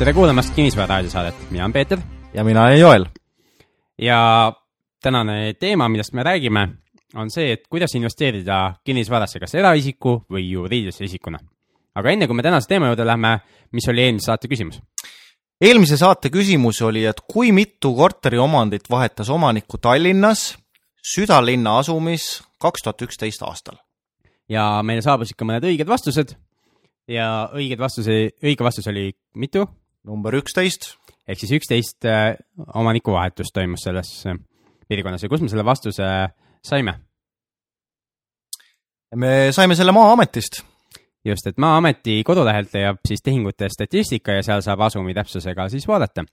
tere kuulamast Kinnisvara raadiosaadet, mina olen Peeter. ja mina olen Joel. ja tänane teema, millest me räägime, on see, et kuidas investeerida kinnisvarasse, kas eraisiku või juriidilise isikuna. aga enne kui me tänase teema juurde lähme, mis oli eelmise saate küsimus? eelmise saate küsimus oli, et kui mitu korteriomandit vahetas omanikku Tallinnas südalinna asumis kaks tuhat üksteist aastal? ja meile saabus ikka mõned õiged vastused ja õigeid vastuse, õige vastus oli mitu? Number üksteist. ehk siis üksteist äh, omanikuvahetust toimus selles äh, piirkonnas ja kus me selle vastuse saime? me saime selle Maa-ametist. just, et Maa-ameti kodulehelt leiab siis tehingute statistika ja seal saab asumi täpsusega siis vaadata,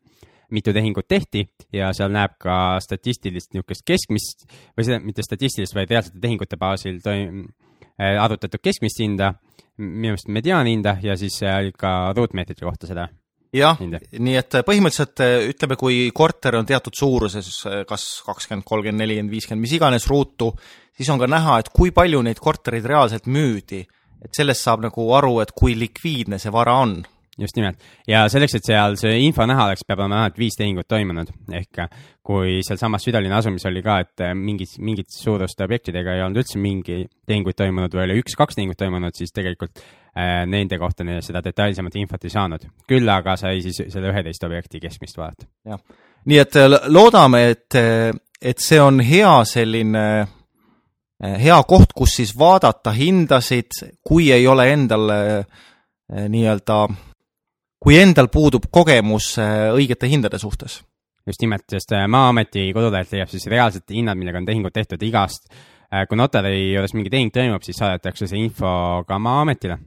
mitu tehingut tehti ja seal näeb ka statistilist niisugust keskmist või seda mitte statistilist, vaid reaalsete tehingute baasil toim-, äh, arvutatud keskmist hinda, minu meelest mediaanhinda ja siis ka ruutmeetrite kohta seda jah, nii et põhimõtteliselt ütleme, kui korter on teatud suuruses, kas kakskümmend, kolmkümmend, nelikümmend, viiskümmend, mis iganes ruutu, siis on ka näha, et kui palju neid kortereid reaalselt müüdi. et sellest saab nagu aru, et kui likviidne see vara on just nimelt ja selleks, et seal see info näha oleks, peab olema vähemalt viis tehingut toimunud, ehk kui sealsamas südalinna asumis oli ka, et mingit, mingit suuruste objektidega ei olnud üldse mingi tehinguid toimunud või oli üks-kaks tehingut toimunud, siis tegelikult äh, nende kohta seda detailsemat infot ei saanud. küll aga sai siis selle üheteist objekti keskmist vaadata. jah, nii et äh, loodame, et, et see on hea selline äh, hea koht, kus siis vaadata hindasid, kui ei ole endal äh, nii-öelda kui endal puudub kogemus äh, õigete hindade suhtes. just nimelt, sest äh, Maa-ameti kodulehelt leiab siis reaalsed hinnad, millega on tehingud tehtud igast. Äh, kui notari juures mingi tehing toimub, siis saadetakse see info ka Maa-ametile.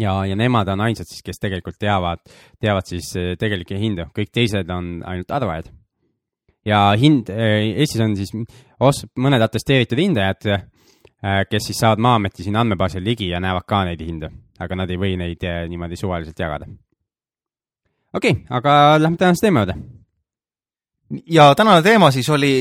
ja, ja nemad on ainsad siis, kes tegelikult teavad, teavad siis tegelikke hindu, kõik teised on ainult arvajad. ja hind, Eestis on siis os-, mõned atesteeritud hindajad, kes siis saavad Maa-ameti siin andmebaasil ligi ja näevad ka neid hindu, aga nad ei või neid niimoodi suvaliselt jagada okei okay,, aga lähme tänase teema juurde. ja tänane teema siis oli,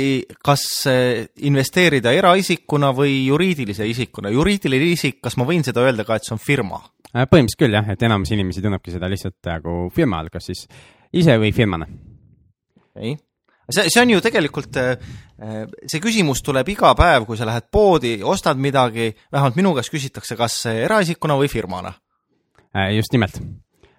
kas eh, investeerida eraisikuna või juriidilise isikuna. juriidiline isik, kas ma võin seda öelda ka, et see on firma? Äh, põhimõtteliselt küll jah, et enamus inimesi tunnebki seda lihtsalt nagu firma all, kas siis ise või firmana. okay see, see on ju tegelikult, eh, see küsimus tuleb iga päev, kui sa lähed poodi, ostad midagi, vähemalt minu käest küsitakse, kas eraisikuna või firmana. Äh, just nimelt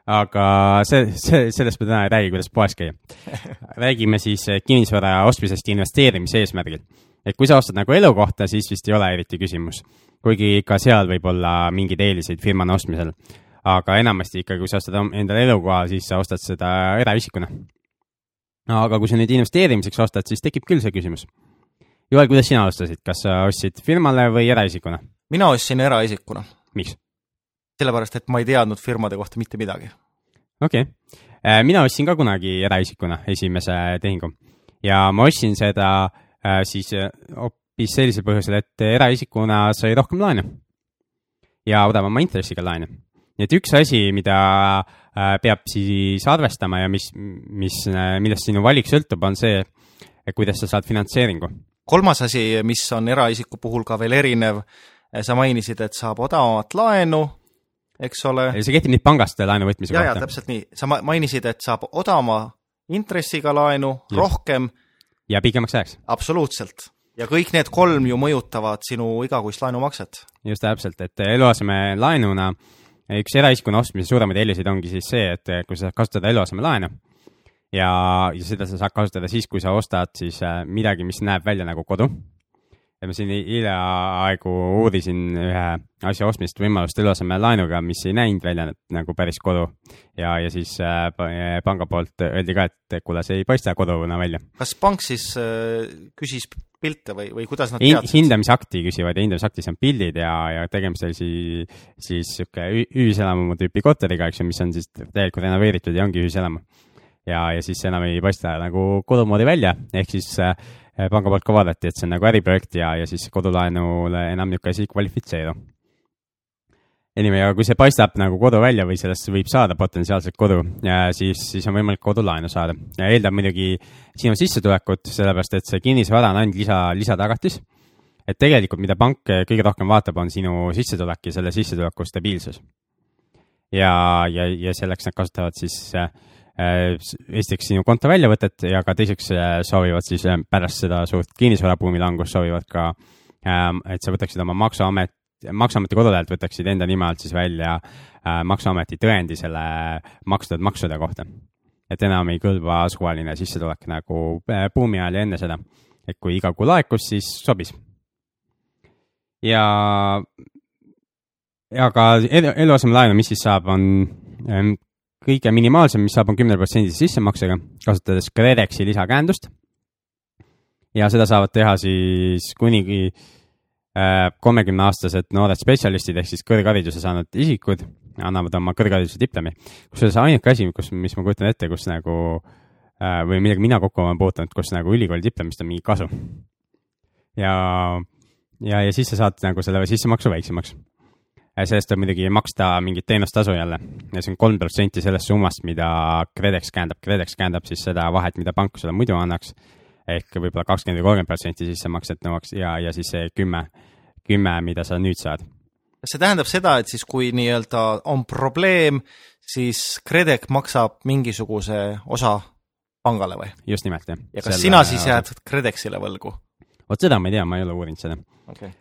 aga see, see, sellest me täna ei räägi, kuidas poes käia. räägime siis eh, kinnisvara ostmisest investeerimise eesmärgil. et kui sa ostad nagu elukohta, siis vist ei ole eriti küsimus. kuigi ka seal võib olla mingeid eeliseid firmana ostmisel. aga enamasti ikkagi, kui sa ostad endale elukoha, siis sa ostad seda eraisikuna. aga kui sa nüüd investeerimiseks ostad, siis tekib küll see küsimus. Joel, kuidas sina ostasid, kas sa ostsid firmale või eraisikuna? mina ostsin eraisikuna. miks? Sellepärast, et ma ei teadnud firmade kohta mitte midagi. okei okay., äh, mina ostsin ka kunagi eraisikuna esimese tehingu ja ma ostsin seda äh, siis äh, hoopis sellisel põhjusel, et eraisikuna sai rohkem laenu ja odavama intressiga laenu. nii et üks asi, mida peab siis arvestama ja mis, mis, millest sinu valik sõltub, on see, kuidas sa saad finantseeringu. kolmas asi, mis on eraisiku puhul ka veel erinev, sa mainisid, et saab odavamat laenu eks ole. see kehtib nüüd pangast laenu võtmise ja, kohta? täpselt nii. sa mainisid, et saab odavama intressiga laenu, rohkem. ja pikemaks ajaks. absoluutselt. ja kõik need kolm ju mõjutavad sinu igakuist laenumakset. just täpselt, et eluasemelaenuna üks eraisikuna ostmise suuremaid eeliseid ongi siis see, et kui sa kasutad eluasemelaenu ja, ja seda sa saad kasutada siis, kui sa ostad siis äh, midagi, mis näeb välja nagu kodu ja ma siin hiljaaegu uurisin ühe asja ostmist võimalust eluasemelaenuga, mis ei näinud välja nagu päris kodu. ja, ja siis äh, panga poolt öeldi ka, et kuule, see ei paista koduna välja. kas pank siis äh, küsis pilte või, või kuidas nad teadsid? hindamisakti küsivad ja hindamisaktis on pildid ja, ja tegemist oli siis, siis sihuke ühiselamu tüüpi korteriga, eks ju, mis on siis täielikult renoveeritud ja ongi ühiselamu. ja, ja siis enam ei paista nagu kodu moodi välja, ehk siis äh, panga poolt ka vaadati, et see on nagu äriprojekt ja, ja siis kodulaenule enam niisugune asi ei kvalifitseeru. Anyway, aga kui see paistab nagu kodu välja või sellest võib saada potentsiaalselt kodu, siis, siis on võimalik kodulaenu saada eeldab muidugi sinu sissetulekut, sellepärast et see kinnisvara on ainult lisa, lisatagatis. et tegelikult, mida pank kõige rohkem vaatab, on sinu sissetulek ja selle sissetuleku stabiilsus. ja, ja, ja selleks nad kasutavad siis äh, esiteks sinu konto väljavõtet ja ka teiseks äh, soovivad siis äh, pärast seda suurt kinnisvarabuumi langust soovivad ka äh,, et sa võtaksid oma maksuamet, maksuameti kodulehelt võtaksid enda nime alt siis välja äh, maksuameti tõendi selle makstud maksude kohta. et enam ei kõlba suvaline sissetulek nagu äh, buumi ajal ja enne seda. et kui iga kuu laekus, siis sobis. ja aga eluasemelaenu, mis siis saab, on ähm, kõige minimaalsem, mis saab, on kümneprotsendise sissemaksega, kasutades KredExi lisakäendust. ja seda saavad teha siis kuni äh, kolmekümneaastased noored spetsialistid ehk siis kõrghariduse saanud isikud annavad oma kõrghariduse diplomi. kusjuures ainuke asi, kus, mis ma kujutan ette, kus nagu äh, või millega mina kokku olen puutunud, kus nagu ülikooli diplomist on mingi kasu. ja, ja, ja siis sa saad nagu selle sissemaksu väiksemaks sellest tuleb muidugi maksta mingit teenustasu jälle ja see on kolm protsenti sellest summast, mida KredEx käendab. KredEx käendab siis seda vahet, mida pank sulle muidu annaks ehk võib-olla kakskümmend või kolmkümmend protsenti sissemakset nõuaks ja, ja siis see kümme, kümme, mida sa nüüd saad. see tähendab seda, et siis kui nii-öelda on probleem, siis KredEx maksab mingisuguse osa pangale või? just nimelt, jah. ja kas Selle sina siis jääd KredExile võlgu? vot seda ma ei tea, ma ei ole uurinud seda okay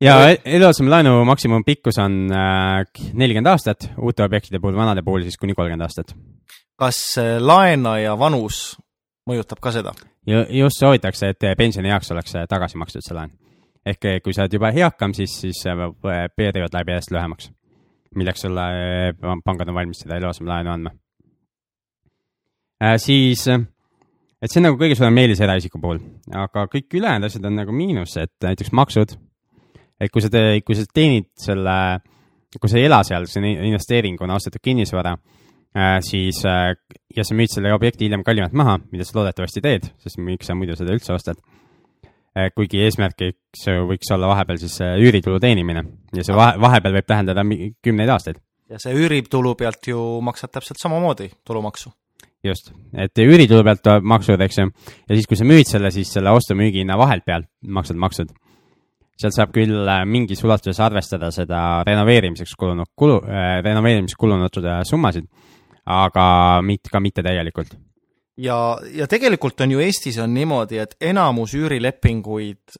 ja eluasemelaenu maksimumpikkus on äh, nelikümmend aastat, uute objektide puhul, vanade puhul siis kuni kolmkümmend aastat. kas äh, laenaja vanus mõjutab ka seda? just soovitakse, et pensionieaks oleks äh, tagasi makstud see laen. ehk kui sa oled juba eakam, siis, siis periood läheb järjest lühemaks, milleks sulle pangad on valmis seda eluasemelaenu andma äh,. siis, et see on nagu kõige suurem eelis eraisiku puhul, aga kõik ülejäänud asjad on nagu miinus, et näiteks maksud et kui sa, kui sa teenid selle, kui sa ei ela seal, see on investeeringuna ostetud kinnisvara äh,, siis äh, ja sa müüd selle objekti hiljem kallimalt maha, mida sa loodetavasti teed, sest miks sa muidu seda üldse ostad äh,. kuigi eesmärgiks võiks olla vahepeal siis üüritulu teenimine ja see vahe, vahepeal võib tähendada kümneid aastaid. ja see üüritulu pealt ju maksad täpselt samamoodi tulumaksu just, et üüritulu pealt tuleb maksud, eks ju, ja siis, kui sa müüd selle, siis selle ostu-müügihinna vahelt pealt maksad maksud sealt saab küll äh, mingis ulatuses arvestada seda renoveerimiseks kulunud kulu äh,, renoveerimiseks kulunud äh, summasid, aga mitte, ka mitte täielikult. ja, ja tegelikult on ju Eestis on niimoodi, et enamus üürilepinguid,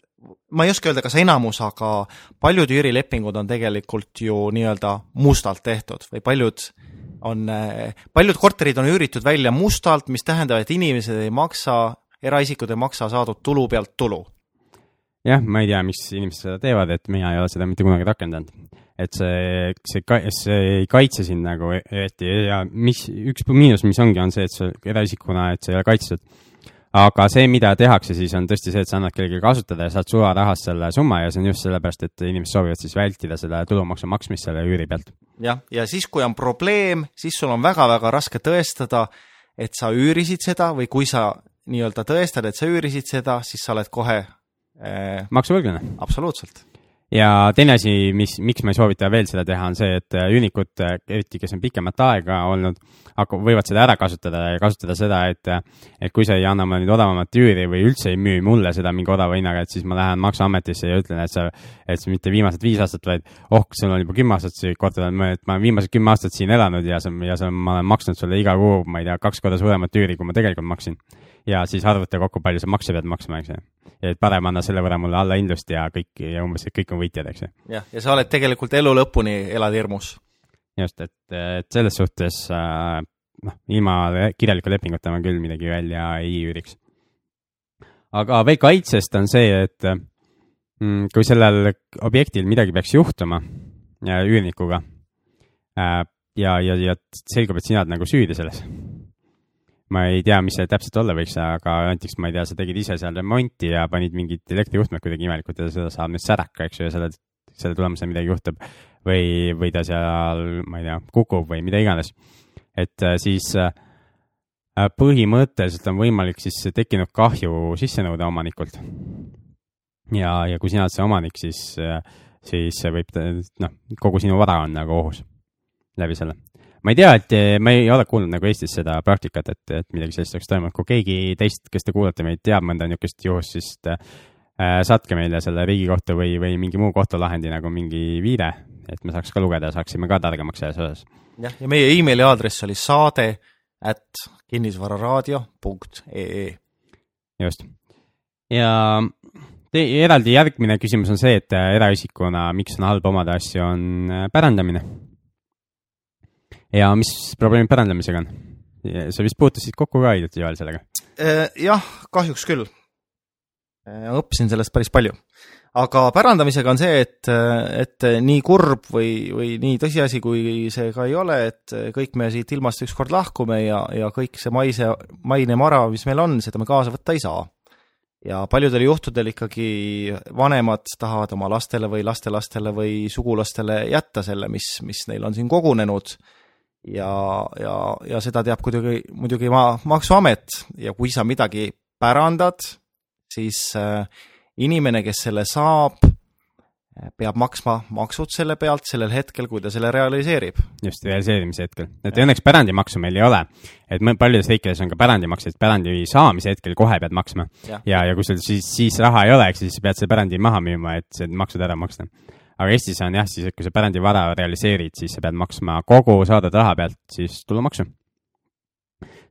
ma ei oska öelda, kas enamus, aga paljud üürilepingud on tegelikult ju nii-öelda mustalt tehtud või paljud on, paljud korterid on üüritud välja mustalt, mis tähendab, et inimesed ei maksa, eraisikud ei maksa saadud tulu pealt tulu jah, ma ei tea, miks inimesed seda teevad, et mina ei ole seda mitte kunagi rakendanud. et see, see, see ei kaitse sind nagu eriti ja mis, üks miinus, mis ongi, on see, et sa eraisikuna, et sa ei ole kaitstud. aga see, mida tehakse siis, on tõesti see, et sa annad kellelegi kasutada ja saad sularahas selle summa ja see on just sellepärast, et inimesed soovivad siis vältida selle tulumaksu maksmist selle üüri pealt. jah, ja siis, kui on probleem, siis sul on väga-väga raske tõestada, et sa üürisid seda või kui sa nii-öelda tõestad, et sa üürisid seda, siis sa oled kohe Äh, maksuvõlglane. absoluutselt. ja teine asi, mis, miks ma ei soovita veel seda teha, on see, et äh, üürnikud, äh, eriti kes on pikemat aega olnud, hakkab, võivad seda ära kasutada ja kasutada seda, et et kui sa ei anna mulle nüüd odavamat üüri või üldse ei müü mulle seda mingi odava hinnaga, et siis ma lähen Maksuametisse ja ütlen, et sa, et sa mitte viimased viis aastat, vaid oh, sul on juba kümme aastat see korter, et ma olen viimased kümme aastat siin elanud ja sa, ja sa, ma olen maksnud sulle iga kuu, ma ei tea, kaks korda suuremat üüri, kui ma tegelikult maksin. Ja siis arvuta kokku, palju sa makse pead maksma, eks ju et parem anna selle võrra mulle allahindlust ja kõik ja umbes, et kõik on võitjad, eks ju. jah, ja sa oled tegelikult elu lõpuni elad hirmus. just, et, et selles suhtes äh, noh, ilma kirjaliku lepinguta ma küll midagi välja ei üüriks. aga veel kaitsest on see, et mm, kui sellel objektil midagi peaks juhtuma üürnikuga äh, ja, ja, ja selgub, et sina oled nagu süüdi selles ma ei tea, mis see täpselt olla võiks, aga näiteks ma ei tea, sa tegid ise seal remonti ja panid mingid elektrijuhtmed kuidagi imelikult ja seda saab nüüd säraka, eks ju, ja selle, selle tulemusel midagi juhtub. või, või ta seal, ma ei tea, kukub või mida iganes. et äh, siis äh, põhimõtteliselt on võimalik siis tekkinud kahju sisse nõuda omanikult. ja, ja kui sina oled see omanik, siis, äh, siis võib, noh, kogu sinu vara on nagu ohus läbi selle ma ei tea, et eh, ma ei ole kuulnud nagu Eestis seda praktikat, et, et midagi sellist oleks toimunud. kui keegi teist, kes te kuulate meid, teab mõnda niisugust juhust, siis äh, saatke meile selle Riigikohtu või, või mingi muu kohtulahendi nagu mingi viide, et me saaks ka lugeda saaksime ka targemaks selles osas. jah, ja meie emaili aadress oli saade at kinnisvararaadio.ee. just. ja te, eraldi järgmine küsimus on see, et eraisikuna, miks on halb omada asju, on pärandamine. Ja mis probleemid pärandamisega on? sa vist puutusid kokku ka hiljuti Joel sellega? Äh, jah, kahjuks küll. õppisin sellest päris palju. aga pärandamisega on see, et, et nii kurb või, või nii tõsiasi, kui see ka ei ole, et kõik me siit ilmast ükskord lahkume ja, ja kõik see maise, maine mara, mis meil on, seda me kaasa võtta ei saa ja paljudel juhtudel ikkagi vanemad tahavad oma lastele või lastelastele või sugulastele jätta selle, mis, mis neil on siin kogunenud ja, ja, ja seda teab kuidagi, muidugi ma, Maksuamet ja kui sa midagi pärandad, siis äh, inimene, kes selle saab, peab maksma maksud selle pealt sellel hetkel, kui ta selle realiseerib. just, realiseerimise hetkel. et ja. õnneks pärandimaksu meil ei ole. et paljudes riikides on ka pärandimaks, et pärandi saamise hetkel kohe pead maksma. ja, ja, ja kui sul siis, siis raha ei ole, eks siis pead selle pärandi maha müüma, et see maksud ära maksta. Aga Eestis on jah, siis, kui sa pärandivara realiseerid, siis sa pead maksma kogu saadud raha pealt siis tulumaksu.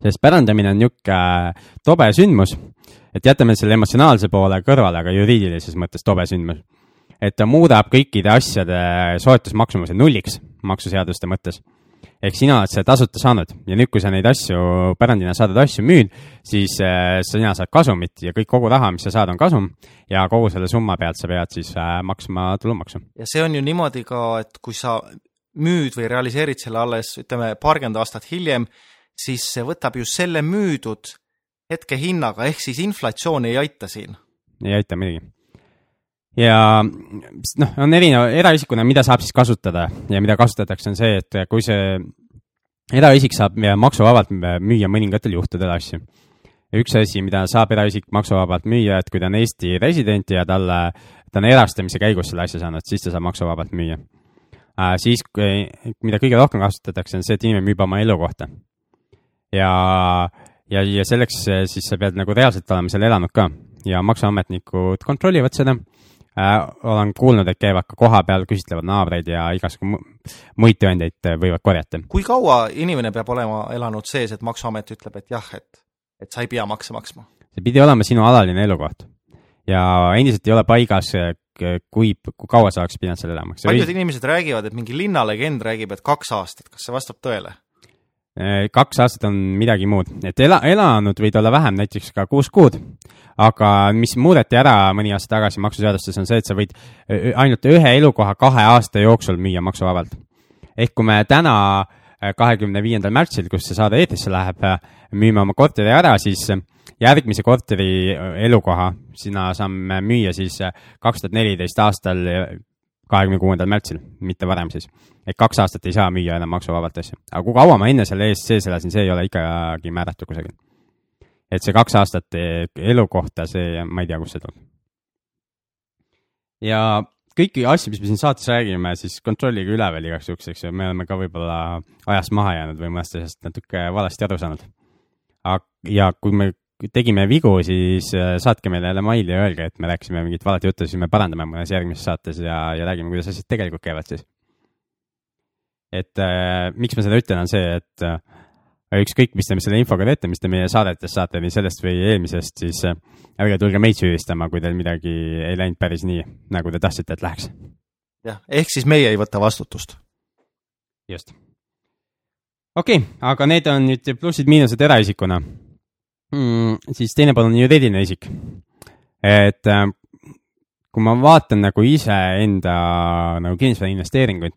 sest pärandamine on niisugune tobe sündmus, et jätame selle emotsionaalse poole kõrvale, aga juriidilises mõttes tobe sündmus et ta muudab kõikide asjade soetusmaksumuse nulliks maksuseaduste mõttes. Ehk sina oled selle tasuta saanud ja nüüd, kui sa neid asju, pärandina saadud asju müüd, siis äh, sina saad kasumit ja kõik, kogu raha, mis sa saad, on kasum ja kogu selle summa pealt sa pead siis äh, maksma tulumaksu. ja see on ju niimoodi ka, et kui sa müüd või realiseerid selle alles, ütleme, paarkümmend aastat hiljem, siis see võtab ju selle müüdud hetkehinnaga, ehk siis inflatsioon ei aita siin. ei aita muidugi ja noh, on erinev, eraisikuna, mida saab siis kasutada ja mida kasutatakse, on see, et kui see eraisik saab maksuvabalt müüa mõningatel juhtudel asju. üks asi, mida saab eraisik maksuvabalt müüa, et kui ta on Eesti resident ja talle, ta on erastamise käigus selle asja saanud, siis ta saab maksuvabalt müüa äh,. siis, mida kõige rohkem kasutatakse, on see, et inimene müüb oma elukohta. ja, ja, ja selleks siis sa pead nagu reaalselt olema seal elanud ka ja maksuametnikud kontrollivad seda. Olen kuulnud, et käivad ka kohapeal, küsitlevad naabreid ja igasugu muid tõendeid äh, võivad korjata. kui kaua inimene peab olema elanud sees, et Maksuamet ütleb, et jah, et, et sa ei pea makse maksma? see pidi olema sinu alaline elukoht ja endiselt ei ole paigas, äh, kui, kui kaua sa oleks pidanud seal elama. paljud või... inimesed räägivad, et mingi linnalegend räägib, et kaks aastat, kas see vastab tõele? Äh, kaks aastat on midagi muud, et ela, elanud võid olla vähem, näiteks ka kuus kuud aga mis muudeti ära mõni aasta tagasi maksuseadustes, on see, et sa võid ainult ühe elukoha kahe aasta jooksul müüa maksuvabalt. ehk kui me täna, kahekümne viiendal märtsil, kus see saade eetrisse läheb, müüme oma korteri ära, siis järgmise korteri elukoha sina saame müüa siis kaks tuhat neliteist aastal kahekümne kuuendal märtsil, mitte varem siis. et kaks aastat ei saa müüa enam maksuvabalt asju. aga kui kaua ma enne selle eest sees elasin, see ei ole ikkagi määratud kusagil et see kaks aastat elukohta, see, ma ei tea, kust see tuleb. ja kõiki asju, mis me siin saates räägime, siis kontrollige üle veel igaks juhuks, eks ju, me oleme ka võib-olla ajast maha jäänud või mõnest asjast natuke valesti aru saanud. ja kui me tegime vigu, siis äh, saatke meile jälle maili ja öelge, et me rääkisime mingit valet juttu, siis me parandame mõnes järgmises saates ja, ja räägime, kuidas asjad tegelikult käivad siis. et äh, miks ma seda ütlen, on see, et äh, ükskõik, mis te selle infoga teete, mis te meie saadetes saate, nii sellest või eelmisest, siis äh, ärge tulge meid süüdistama, kui teil midagi ei läinud päris nii, nagu te tahtsite, et läheks. jah, ehk siis meie ei võta vastutust. just. okei okay,, aga need on nüüd plussid-miinused eraisikuna mm,. siis teine pool on juriidiline isik. et äh, kui ma vaatan nagu iseenda nagu kinnisvarainvesteeringuid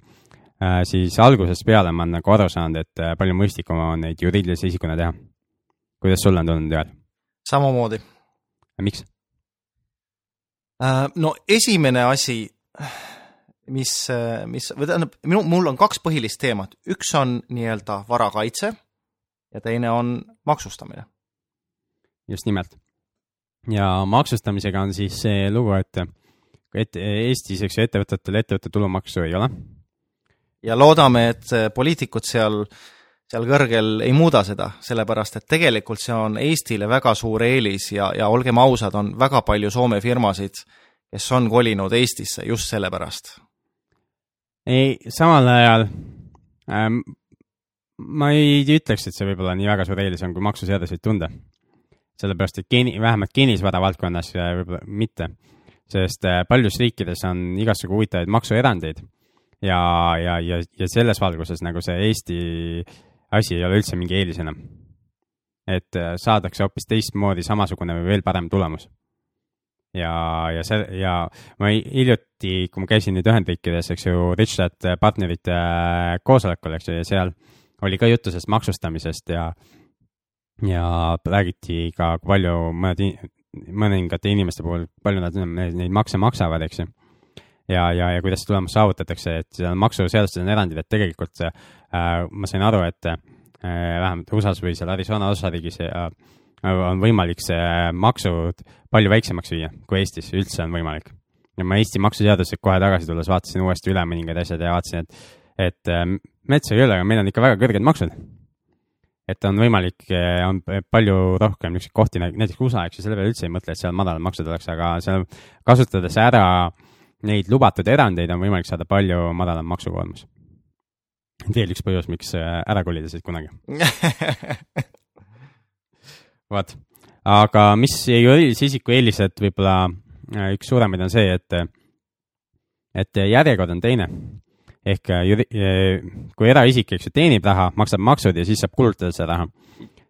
Äh, siis algusest peale ma olen nagu aru saanud, et äh, palju mõistlikum on neid juriidilise isikuna teha. kuidas sulle on tundunud, Joel? samamoodi. miks? No esimene asi, mis, mis, või tähendab, minu, mul on kaks põhilist teemat, üks on nii-öelda varakaitse ja teine on maksustamine. Just nimelt. ja maksustamisega on siis see lugu, et, et Eestis, eks ju, ettevõtetel ettevõtte tulumaksu ei ole ja loodame, et poliitikud seal, seal kõrgel ei muuda seda, sellepärast et tegelikult see on Eestile väga suur eelis ja, ja olgem ausad, on väga palju Soome firmasid, kes on kolinud Eestisse just sellepärast. ei, samal ajal ähm, ma ei ütleks, et see võib-olla nii väga suur eelis on, kui maksuseaduseid tunda. Sellepärast, et geeni, vähemalt kinnisvara valdkonnas äh, võib-olla mitte, sest äh, paljudes riikides on igasugu huvitavaid maksuerandeid ja, ja, ja, ja selles valguses nagu see Eesti asi ei ole üldse mingi eelis enam. et äh, saadakse hoopis teistmoodi samasugune või veel parem tulemus ja, ja see ja ma hiljuti, kui ma käisin nüüd Ühendriikides, eks ju, Richard partnerite koosolekul, eks ju, ja seal oli ka juttu sellest maksustamisest ja, ja räägiti ka, kui palju mõned, mõningate inimeste puhul, palju nad neid makse maksavad, eks ju. ja, ja, ja kuidas see tulemus saavutatakse, et maksuseadustes on erandid, et tegelikult äh, ma sain aru, et äh, vähemalt USA-s või seal Arizona osariigis äh, on võimalik see maksud palju väiksemaks viia, kui Eestis üldse on võimalik. ja ma Eesti maksuseadused kohe tagasi tulles vaatasin uuesti üle mõningad asjad ja vaatasin, et et äh, metsa ei ole, aga meil on ikka väga kõrged maksud. Et on võimalik, äh, on palju rohkem niisuguseid kohti, näiteks USA, eks ju, selle peale üldse ei mõtle, et seal madalad maksud oleks, aga seal kasutades ära neid lubatud erandeid, on võimalik saada palju madalam maksukoormus. veel üks põhjus, miks äh, ära kolida siit kunagi. Vot, aga mis juriidilise isiku eelised võib-olla üks suuremaid on see, et, et järjekord on teine ehk äh, äh, kui eraisik, eks ju, teenib raha, maksab maksud ja siis saab kulutada seda raha.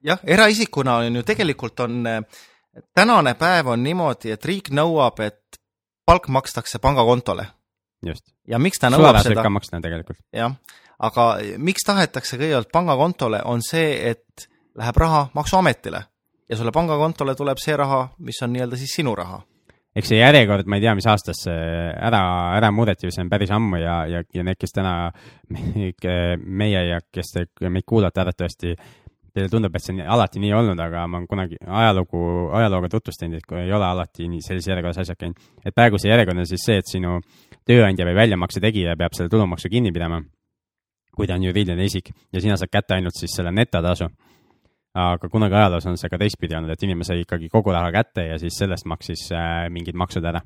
jah, eraisikuna on ju tegelikult on, äh, tänane päev on niimoodi, et riik nõuab, et palk makstakse pangakontole. just. ja miks ta nõuab Suve seda? ka maksta tegelikult. jah, aga miks tahetakse kõigepealt pangakontole, on see, et läheb raha Maksuametile ja sulle pangakontole tuleb see raha, mis on nii-öelda siis sinu raha eks see järjekord, ma ei tea, mis aastast see ära, ära muudeti, see on päris ammu ja, ja, ja need, kes täna, meie ja kes te meid kuulate arvatavasti, teile tundub, et see on alati nii olnud, aga ma olen kunagi ajalugu, ajalooga tutvustanud, et kui ei ole alati nii sellises järjekorras asjad käinud. et praegu see järjekord on siis see, et sinu tööandja või väljamakse tegija peab selle tulumaksu kinni pidama, kui ta on juriidiline isik ja sina saad kätte ainult siis selle netotasu aga kunagi ajaloos on see ka teistpidi olnud, et inimene sai ikkagi kogu raha kätte ja siis sellest maksis äh, mingid maksud ära.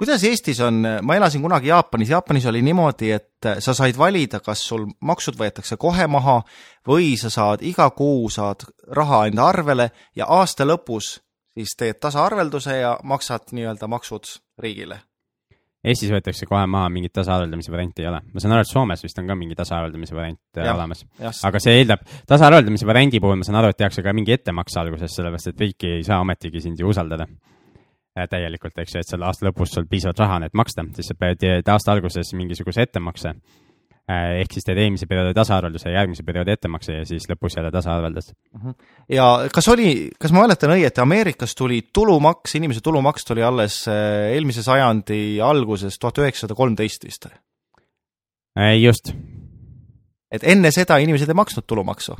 kuidas Eestis on, ma elasin kunagi Jaapanis, Jaapanis oli niimoodi, et äh, sa said valida, kas sul maksud võetakse kohe maha või sa saad iga kuu saad raha enda arvele ja aasta lõpus siis teed tasaarvelduse ja maksad nii-öelda maksud riigile Eestis võetakse kohe maha, mingit tasaarveldamise varianti ei ole. ma saan aru, et Soomes vist on ka mingi tasaarveldamise variant äh, ja, olemas. aga see eeldab, tasaarveldamise variandi puhul ma saan aru, et tehakse ka mingi ettemaks alguses, sellepärast et riik ei saa ometigi sind ju usaldada äh, täielikult, eks ju, et selle aasta lõpus sul piisavalt raha on, et maksta, siis sa pead aasta alguses mingisuguse ettemakse ehk siis teed eelmise perioodi tasaarvelduse ja järgmise perioodi ettemakse ja siis lõpus jälle tasaarveldad. Mhm. ja kas oli, kas ma mäletan õieti, Ameerikas tuli tulumaks, inimese tulumaks tuli alles äh, eelmise sajandi alguses, tuhat üheksasada kolmteist vist? Äh, just. et enne seda inimesed ei maksnud tulumaksu?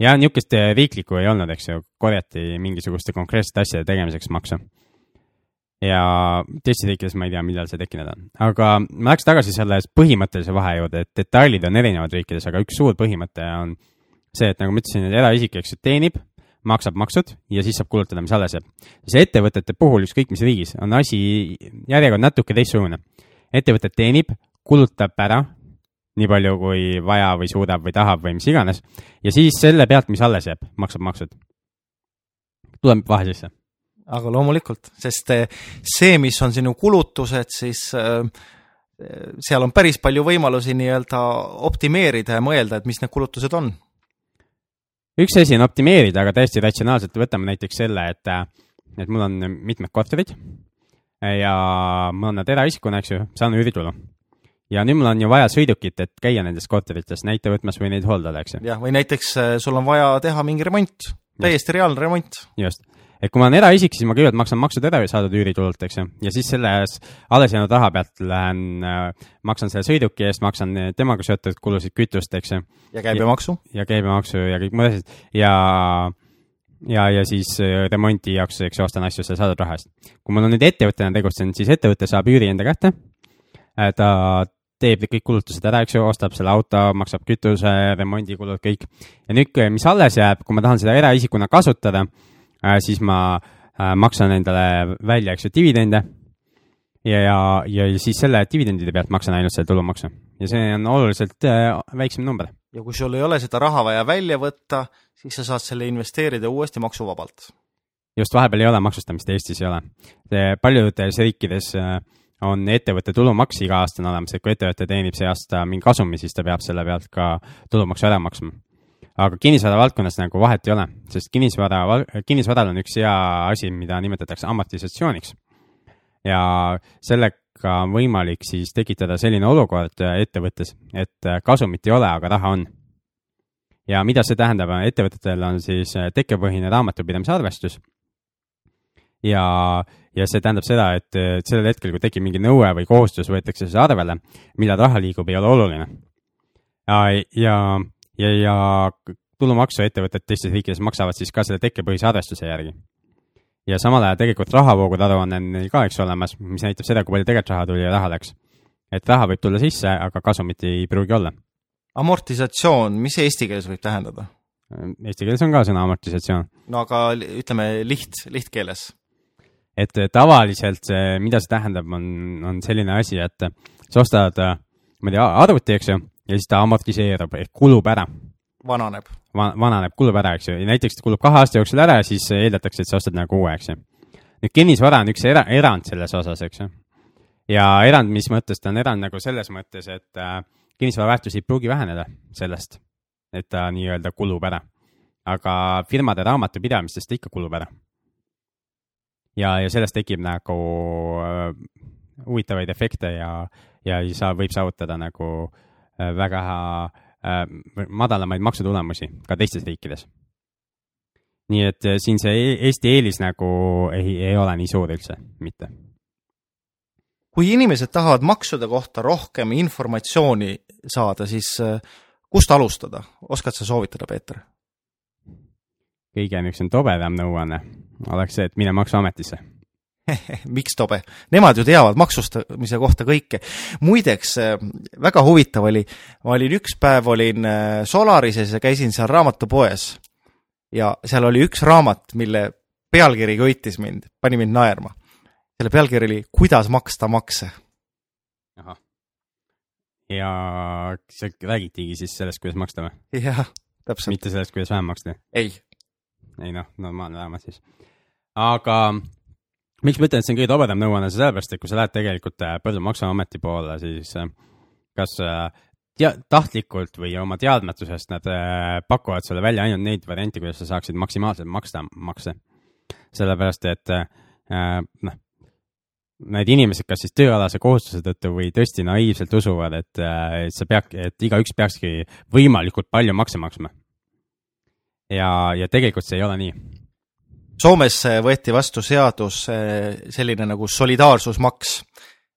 jah, niisugust riiklikku ei olnud, eks ju, korjati mingisuguste konkreetsete asjade tegemiseks maksu ja teistes riikides ma ei tea, millal see tekkinud on. aga ma läheks tagasi selle põhimõttelise vahe juurde, et detailid on erinevad riikides, aga üks suur põhimõte on see, et nagu ma ütlesin, et eraisik, eks ju, teenib, maksab maksud ja siis saab kulutada, mis alles jääb. see ettevõtete puhul, ükskõik mis riigis, on asi, järjekord natuke teistsugune. ettevõte teenib, kulutab ära nii palju, kui vaja või suudab või tahab või mis iganes ja siis selle pealt, mis alles jääb, maksab maksud. tuleb vahe sisse aga loomulikult, sest eh, see, mis on sinu kulutused, siis eh, seal on päris palju võimalusi nii-öelda optimeerida ja mõelda, et mis need kulutused on. üks asi on optimeerida, aga täiesti ratsionaalselt, võtame näiteks selle, et, eh, et mul on mitmed korterid ja mul on nad eraisikuna, eks ju, saan üüritulu ja nüüd mul on ju vaja sõidukit, et käia nendes korterites näite võtmas või neid hooldada, eks ju. jah, või näiteks sul on vaja teha mingi remont, täiesti reaalne remont. just, et kui ma olen eraisik, siis ma kõigepealt maksan maksud ära saadud üüritulult, eks ju, ja siis selles alles jäänud raha pealt lähen äh,, maksan selle sõiduki eest, maksan temaga seotud kulusid, kütust, eks ju. ja käibemaksu. ja käibemaksu ja kõik muud asjad ja ja, ja siis äh, remonti jaoks, eks ju, ostan asju selle saadud raha eest. kui mul on nüüd ettevõttena tegutsenud, siis ettevõte saab üüri enda kätte. Äh, ta teeb kõik kulutused ära, eks ju, ostab selle auto, maksab kütuse, remondikulud, kõik. ja nüüd, mis alles jääb, kui ma tahan seda eraisikuna kasutada äh,, siis ma äh, maksan endale välja, eks ju, dividende. ja, ja, ja siis selle dividendide pealt maksan ainult selle tulumaksu ja see on oluliselt äh, väiksem number. ja kui sul ei ole seda raha vaja välja võtta, siis sa saad selle investeerida uuesti maksuvabalt. just, vahepeal ei ole maksustamist, Eestis ei ole. paljudes riikides äh, on ettevõtte tulumaks iga aasta on olemas, et kui ettevõte teenib see aasta mingi kasumi, siis ta peab selle pealt ka tulumaksu ära maksma. Aga kinnisvara valdkonnas nagu vahet ei ole, sest kinnisvara, kinnisvaral on üks hea asi, mida nimetatakse amortisatsiooniks. ja sellega on võimalik siis tekitada selline olukord ettevõttes, et kasumit ei ole, aga raha on. ja mida see tähendab, ettevõtetel on siis tekkepõhine raamatupidamise arvestus ja, ja see tähendab seda, et sellel hetkel, kui tekib mingi nõue või kohustus, võetakse see arvele, millal raha liigub, ei ole oluline. ja, ja, ja, ja tulumaksu ettevõtted teistes riikides maksavad siis ka selle tekkepõhise arvestuse järgi. ja samal ajal tegelikult rahavoogude aruanne on neil ka, eks olemas, mis näitab seda, kui palju tegelikult raha tuli ja raha läks. et raha võib tulla sisse, aga kasumit ei pruugi olla. amortisatsioon, mis eesti keeles võib tähendada? Eesti keeles on ka sõna amortisatsioon. no aga ütleme liht, lihtkeeles et tavaliselt see, mida see tähendab, on, on selline asi, et sa ostad, ma ei tea, arvuti, eks ju, ja siis ta amortiseerub ehk kulub ära. vananeb Va. vananeb, kulub ära, eks ju, ja näiteks kulub kahe aasta jooksul ära, siis eeldatakse, et sa ostad nagu uue, eks ju. nüüd kinnisvara on üks era, erand selles osas, eks ju. ja erand, mis mõttes ta on erand nagu selles mõttes, et äh, kinnisvara väärtus ei pruugi väheneda sellest, et ta nii-öelda kulub ära. aga firmade raamatupidamistest ta ikka kulub ära ja, ja sellest tekib nagu äh, huvitavaid efekte ja, ja sa, võib saavutada nagu äh, väga äh, madalamaid maksutulemusi ka teistes riikides. nii et äh, siin see e-, Eesti eelis nagu ei, ei ole nii suur üldse, mitte. kui inimesed tahavad maksude kohta rohkem informatsiooni saada, siis äh, kust alustada, oskad sa soovitada, Peeter? kõige niisugusem tobedam nõuanne oleks see, et mine Maksuametisse miks tobe? Nemad ju teavad maksustamise kohta kõike. muideks, äh, väga huvitav oli, ma olin üks päev olin äh, Solarises ja käisin seal raamatupoes ja seal oli üks raamat, mille pealkiri köitis mind, pani mind naerma. selle pealkiri oli Kuidas maksta makse. ahah. ja sa räägitigi siis sellest, kuidas maksta või? jah, täpselt. mitte sellest, kuidas vähem maksta? ei. ei noh, normaalne raamat siis aga miks ma ütlen, et see on kõige tobedam nõuanne, sellepärast et kui sa lähed tegelikult äh, Põllu maksuameti poole, siis äh, kas äh, tea-, tahtlikult või oma teadmatusest nad pakuvad sulle välja ainult neid variante, kuidas sa saaksid maksimaalselt maksta makse. sellepärast, et noh, need inimesed, kas siis tööalase kohustuse tõttu või tõesti naiivselt usuvad, et sa pead, et igaüks peakski võimalikult palju makse maksma. ja, ja tegelikult see ei ole nii Soomes võeti vastu seadus selline nagu solidaarsusmaks.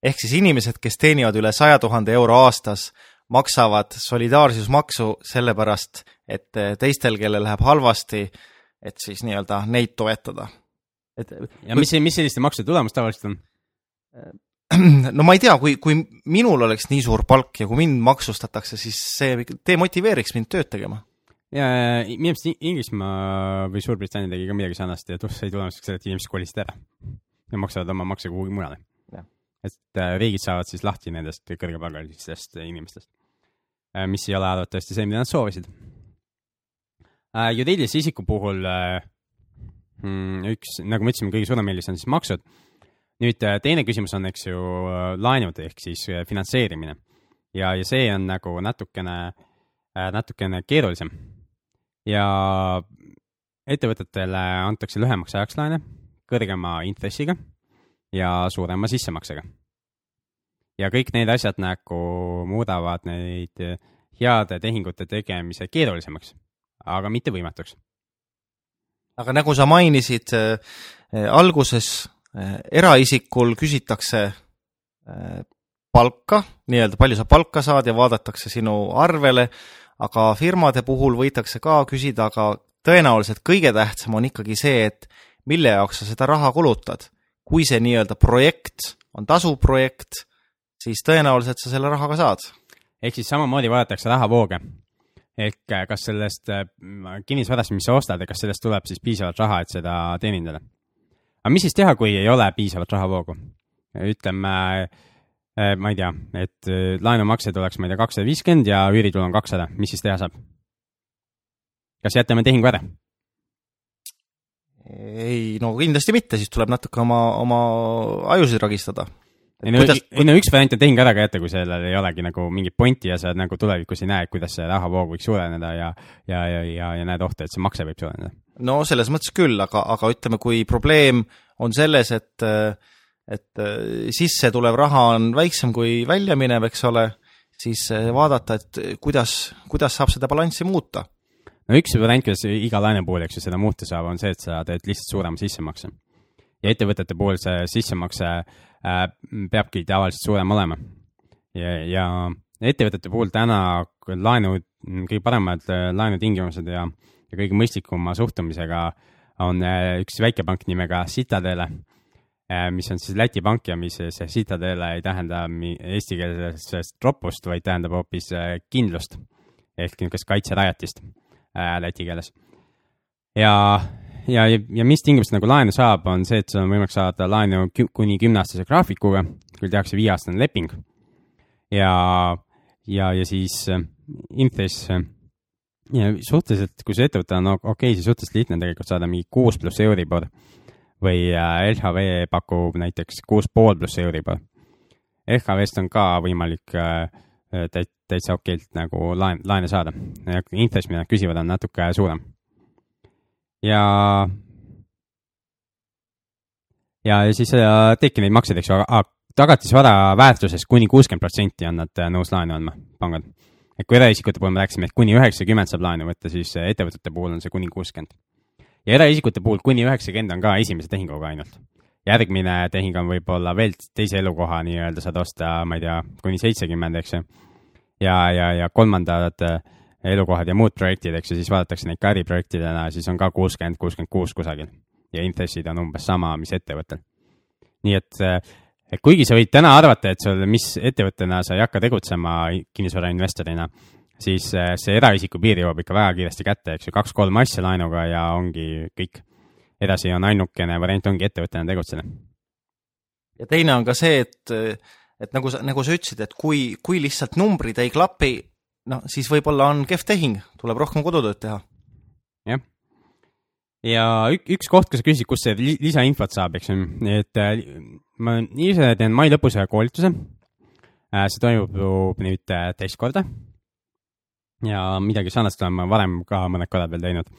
ehk siis inimesed, kes teenivad üle saja tuhande euro aastas, maksavad solidaarsusmaksu sellepärast, et teistel, kellel läheb halvasti, et siis nii-öelda neid toetada. et ja mis, mis selliste maksude tulemus tavaliselt on? no ma ei tea, kui, kui minul oleks nii suur palk ja kui mind maksustatakse, siis see demotiveeriks mind tööd tegema ja minu arust Inglismaa või Suurbritannia tegi ka midagi sarnast ja sai tulemuseks selle, et inimesed kolisid ära ja maksavad oma makse kuhugi mujale. et äh, riigid saavad siis lahti nendest kõrgepalgalistest inimestest, äh, mis ei ole arvatavasti see, mida nad soovisid. Äh, juriidilise isiku puhul mm, üks, nagu ma ütlesin, kõige suurem eelis on siis maksud. nüüd teine küsimus on, eks ju, laenud ehk siis finantseerimine ja, ja see on nagu natukene, natukene keerulisem ja ettevõtetele antakse lühemaks ajaks laene kõrgema intressiga ja suurema sissemaksega. ja kõik need asjad nagu muudavad neid heade tehingute tegemise keerulisemaks, aga mitte võimatuks. aga nagu sa mainisid äh, alguses äh,, eraisikul küsitakse äh, palka, nii-öelda palju sa palka saad ja vaadatakse sinu arvele aga firmade puhul võidakse ka küsida, aga tõenäoliselt kõige tähtsam on ikkagi see, et mille jaoks sa seda raha kulutad. kui see nii-öelda projekt on tasuv projekt, siis tõenäoliselt sa selle raha ka saad. ehk siis samamoodi vaadatakse rahavooge. ehk äh, kas sellest äh, kinnisvarast, mis sa ostad, kas sellest tuleb siis piisavalt raha, et seda teenindada. aga mis siis teha, kui ei ole piisavat rahavoogu? ütleme äh, ma ei tea, et laenumakse tuleks, ma ei tea, kakssada viiskümmend ja üüritulu on kakssada, mis siis teha saab? kas jätame tehingu ära? ei, no kindlasti mitte, siis tuleb natuke oma, oma ajusid ragistada ei no, kuidas... ei no üks variant on tehing ära ka jätta, kui sellel ei olegi nagu mingit pointi ja sa nagu tulevikus ei näe, kuidas see rahavoog võiks suureneda ja, ja, ja, ja, ja näed ohtu, et see makse võib suureneda. no selles mõttes küll, aga, aga ütleme, kui probleem on selles, et, et sisse tulev raha on väiksem kui välja minev, eks ole, siis vaadata, et kuidas, kuidas saab seda balanssi muuta. no üks variant, kuidas iga laenu puhul, eks ju, seda muuta saab, on see, et sa teed lihtsalt suurema sissemakse. ja ettevõtete puhul see sissemakse äh, Äh, peabki tavaliselt suurem olema. ja, ja ettevõtete puhul täna laenu, kõige paremad äh, laenutingimused ja, ja kõige mõistlikuma suhtumisega on äh, üks väikepank nimega Citadele, mis on siis Läti pank ja mis see Citadele ei tähenda eestikeelsest ropust, vaid tähendab hoopis kindlust ehk niisugust kaitserajatist läti keeles. ja ja, ja mis tingimustel nagu laenu saab, on see, et sul on võimalik saada laenu kuni kümneaastase graafikuga, küll tehakse viieaastane leping. ja, ja, ja siis äh, intress äh, ja suhteliselt, kui see ettevõte on okei okay,, siis suhteliselt lihtne on tegelikult saada mingi kuus pluss Euribor või äh, LHV pakub näiteks kuus pool pluss Euribor. LHV-st on ka võimalik täitsa okeilt nagu laen, laene saada. intress, mida nad küsivad, on natuke suurem ja, ja, siis äh, tehki neid makseid, eks ju, aga tagatisvara väärtuses kuni kuuskümmend protsenti on nad äh, nõus laenu andma, pangad. et kui eraisikute puhul me rääkisime, et kuni üheksakümmend saab laenu võtta, siis äh, ettevõtete puhul on see kuni kuuskümmend. Ja eraisikute puhul kuni üheksakümmend on ka esimese tehinguga ainult. järgmine tehing on võib-olla veel teise elukoha nii-öelda saad osta, ma ei tea, kuni seitsekümmend, eks ju. ja, ja, ja kolmandad äh, elukohad ja muud projektid, eks ju, siis vaadatakse neid ka äriprojektidena, siis on ka kuuskümmend, kuuskümmend kuus kusagil. ja intressid on umbes sama, mis ettevõttel. nii et, et kuigi sa võid täna arvata, et sul, mis ettevõttena sa ei hakka tegutsema kinnisvarainvestorina, siis eh, see eraisiku piir jõuab ikka väga kiiresti kätte, eks ju, kaks-kolm asja laenuga ja ongi kõik. edasi on ainukene variant ongi ettevõttena tegutseda. ja teine on ka see, et et nagu sa, nagu sa ütlesid, et kui, kui lihtsalt numbrid ei klapi, noh, siis võib-olla on kehv tehing, tuleb rohkem kodutööd teha. jah. ja üks koht, kus sa küsid, kust see lisainfot saab, eks ju, et äh, ma ise teen mai lõpus ühe koolituse. Äh, see toimub nüüd teist korda. Ja midagi sarnast olen ma varem ka mõned korrad veel teinud.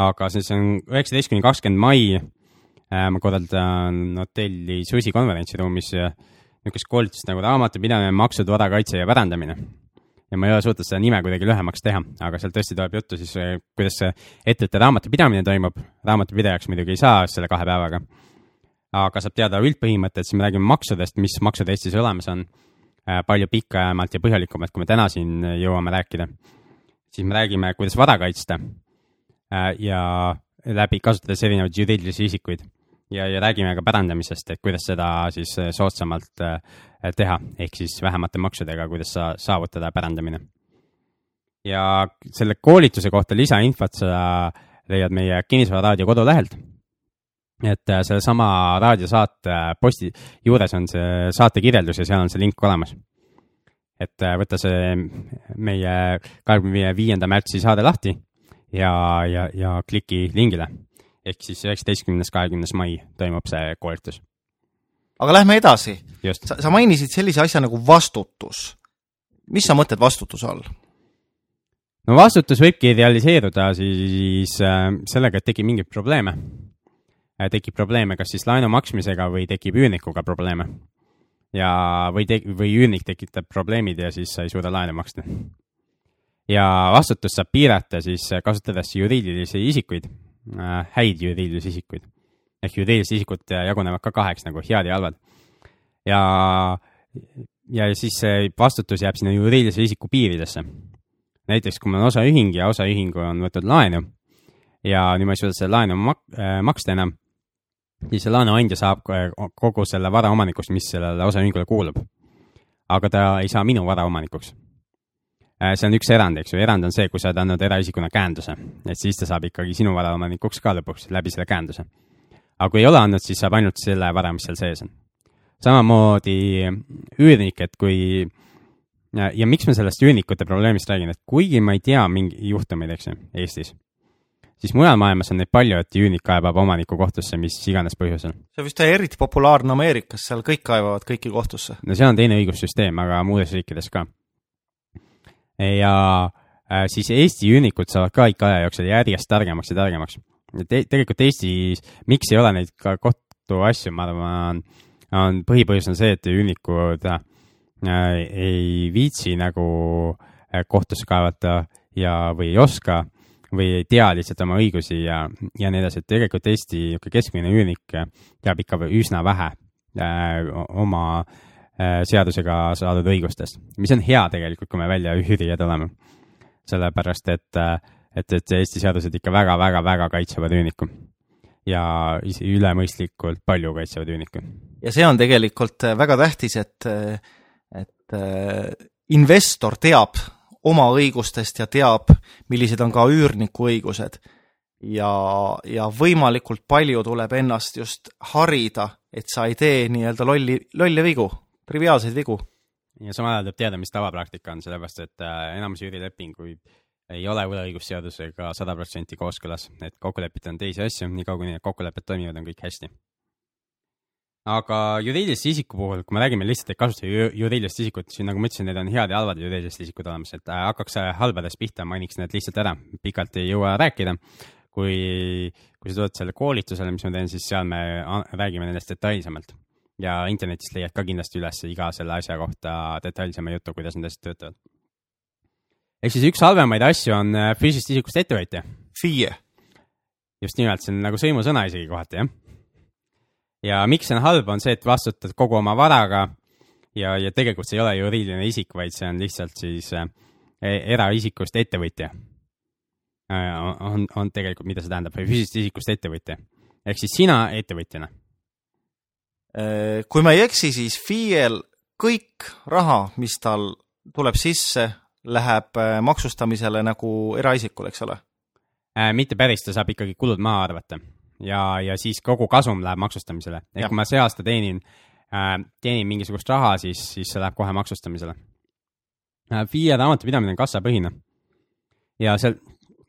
aga siis on üheksateist kuni kakskümmend mai. ma korraldan hotelli Susi konverentsiruumis niisugust koolitust nagu raamatupidamine, maksud, varakaitse ja pärandamine ja ma ei ole suutnud seda nime kuidagi lühemaks teha, aga seal tõesti tuleb juttu siis, eh, kuidas see ettevõtte raamatupidamine toimub. raamatupidajaks muidugi ei saa selle kahe päevaga. aga saab teada üldpõhimõtted, siis me räägime maksudest, mis maksud Eestis olemas on palju pikemalt ja põhjalikumalt, kui me täna siin jõuame rääkida. siis me räägime, kuidas vara kaitsta eh, ja läbi, kasutades erinevaid juriidilisi isikuid ja, ja räägime ka pärandamisest, et kuidas seda siis soodsamalt Äh, teha, ehk siis vähemate maksudega, kuidas sa saavutada pärandamine. ja selle koolituse kohta lisainfot sa leiad meie Kinnisvara raadio kodulehelt. Et äh, sellesama raadiosaate posti juures on see saate kirjeldus ja seal on see link olemas. et äh, võta see meie kahekümne viienda märtsi saade lahti ja, ja, ja kliki lingile. ehk siis üheksateistkümnes, kahekümnes mai toimub see koolitus aga lähme edasi. sa, sa mainisid sellise asja nagu vastutus. mis sa mõtled vastutuse all? no vastutus võibki realiseeruda siis äh, sellega, et tekib mingeid probleeme äh,. Tekib probleeme kas siis laenu maksmisega või tekib üürnikuga probleeme. ja, või te-, või üürnik tekitab probleemid ja siis sa ei suuda laenu maksta. ja vastutust saab piirata siis kasutades juriidilisi isikuid äh,, häid juriidilisi isikuid ehk juriidilised isikud jagunevad ka kaheks nagu head ja halvad. ja, ja siis see vastutus jääb sinna juriidilise isiku piiridesse. näiteks, kui mul on osaühing ja osaühing on võtnud laenu ja nüüd ma ei suuda seda laenu mak äh, maksta enam, siis see laenuandja saab kogu selle vara omanikuks, mis sellele osaühingule kuulub. aga ta ei saa minu vara omanikuks äh, see on üks erand, eks ju, erand on see, kui sa oled andnud eraisikuna käenduse, et siis ta saab ikkagi sinu varaomanikuks ka lõpuks läbi selle käenduse aga kui ei ole andnud, siis saab ainult selle vara, mis seal sees on. samamoodi üürnik, et kui ja, ja miks ma sellest üürnikute probleemist räägin, et kuigi ma ei tea mingi juhtumeid, eks ju, Eestis, siis mujal maailmas on neid palju, et üürnik kaebab omaniku kohtusse mis iganes põhjusel. see vist eriti populaarne Ameerikas, seal kõik kaebavad kõiki kohtusse. no seal on teine õigussüsteem, aga muudes riikides ka. ja äh, siis Eesti üürnikud saavad ka ikka aja jooksul järjest targemaks ja targemaks te. tegelikult Eestis, miks ei ole neid ka kohtuasju, ma arvan, on põhipõhjus on see, et üürnikud äh, ei viitsi nagu äh, kohtusse kaevata ja, või ei oska või ei tea lihtsalt oma õigusi ja, ja nii edasi, et tegelikult Eesti keskmine üürnik teab ikka üsna vähe äh, oma äh, seadusega saadud õigustest, mis on hea tegelikult, kui me välja üürijad oleme. sellepärast, et äh, et, et Eesti seadused ikka väga-väga-väga kaitsevad üürnikku ja isegi ülemõistlikult palju kaitsevad üürnikku. ja see on tegelikult äh, väga tähtis, et, äh, et äh, investor teab oma õigustest ja teab, millised on ka üürniku õigused. ja, ja võimalikult palju tuleb ennast just harida, et sa ei tee nii-öelda lolli, lolle vigu, triviaalseid vigu. ja samal ajal tuleb teada, mis tavapraktika on, sellepärast et äh, enamus üürilepinguid ei ole võlaõigusseadusega sada protsenti kooskõlas, et kokku leppida on teisi asju, niikaua kui need kokkulepped toimivad, on kõik hästi. Aga juriidilise isiku puhul, kui me räägime lihtsalt, et kasutada juriidilist isikut, siis nagu ma ütlesin, need on head ja halvad juriidilised isikud olemas, et äh, hakkaks halbadest pihta, mainiks need lihtsalt ära, pikalt ei jõua rääkida. kui, kui sa tuled selle koolitusele, mis ma teen, siis seal me räägime nendest detailsemalt ja internetist leiad ka kindlasti üles iga selle asja kohta detailsema jutu, kuidas need asjad töötavad ehk siis üks halvemaid asju on äh, füüsilisest isikust ettevõtja. FIE. just nimelt, see on nagu sõimusõna isegi kohati, jah. Ja miks see on halb, on see, et vastutad kogu oma varaga ja, ja tegelikult see ei ole juriidiline isik, vaid see on lihtsalt siis äh, e-, eraisikust ettevõtja äh,. on, on tegelikult, mida see tähendab, füüsilisest isikust ettevõtja. ehk siis sina ettevõtjana. Äh, kui ma ei eksi, siis FIE-l kõik raha, mis tal tuleb sisse, läheb äh, maksustamisele nagu eraisikul, eks ole äh,? mitte päris, ta saab ikkagi kulud maha arvata ja, ja siis kogu kasum läheb maksustamisele. ehk kui ma see aasta teenin äh,, teenin mingisugust raha, siis, siis see läheb kohe maksustamisele äh,. FIE raamatupidamine on kassapõhine ja seal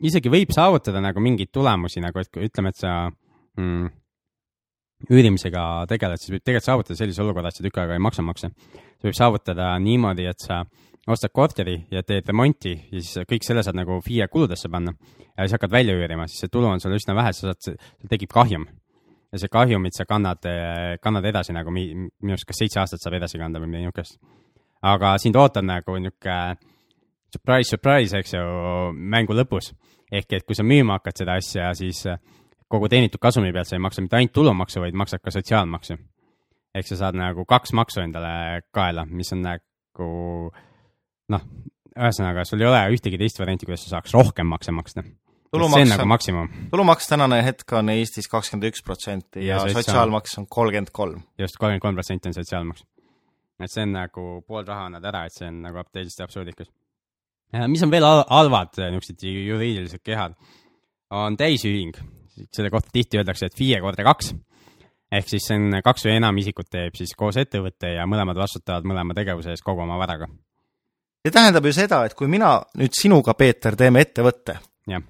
isegi võib saavutada nagu mingeid tulemusi, nagu et ütleme, et sa mm, üürimisega tegeled, siis võib tegelikult saavutada sellise olukorra, et sa tükk aega ei maksa makse. see võib saavutada niimoodi, et sa äh, ostad korteri ja teed remonti ja siis kõik selle saad nagu FIE kuludesse panna ja siis hakkad välja üürima, siis see tulu on sul üsna vähe, sa saad, sul tekib kahjum. ja see kahjumit sa kannad, kannad edasi nagu minu arust kas seitse aastat saab edasi kanda või midagi niisugust. aga sind ootab nagu niisugune surprise, surprise, eks ju, mängu lõpus. ehk et kui sa müüma hakkad seda asja, siis kogu teenitud kasumi pealt sa ei maksa mitte ainult tulumaksu, vaid maksad ka sotsiaalmaksu. ehk sa saad nagu kaks maksu endale kaela, mis on nagu noh, ühesõnaga, sul ei ole ühtegi teist varianti, kuidas sa saaks rohkem makse maksta. see on nagu maksimum. tulumaks tänane hetk on Eestis kakskümmend üks protsenti ja, ja sotsiaalmaks on kolmkümmend kolm. just, kolmkümmend kolm protsenti on sotsiaalmaks. et see on nagu pool raha annad ära, et see on nagu täiesti absurdikas. mis on veel halvad niisugused juriidilised kehad, on täisühing. selle kohta tihti öeldakse, et FIE korda kaks ehk siis see on kaks või enam isikut teeb siis koos ettevõtte ja mõlemad vastutavad mõlema tegevuse eest kogu oma varaga see tähendab ju seda, et kui mina nüüd sinuga, Peeter, teeme ettevõtte ja,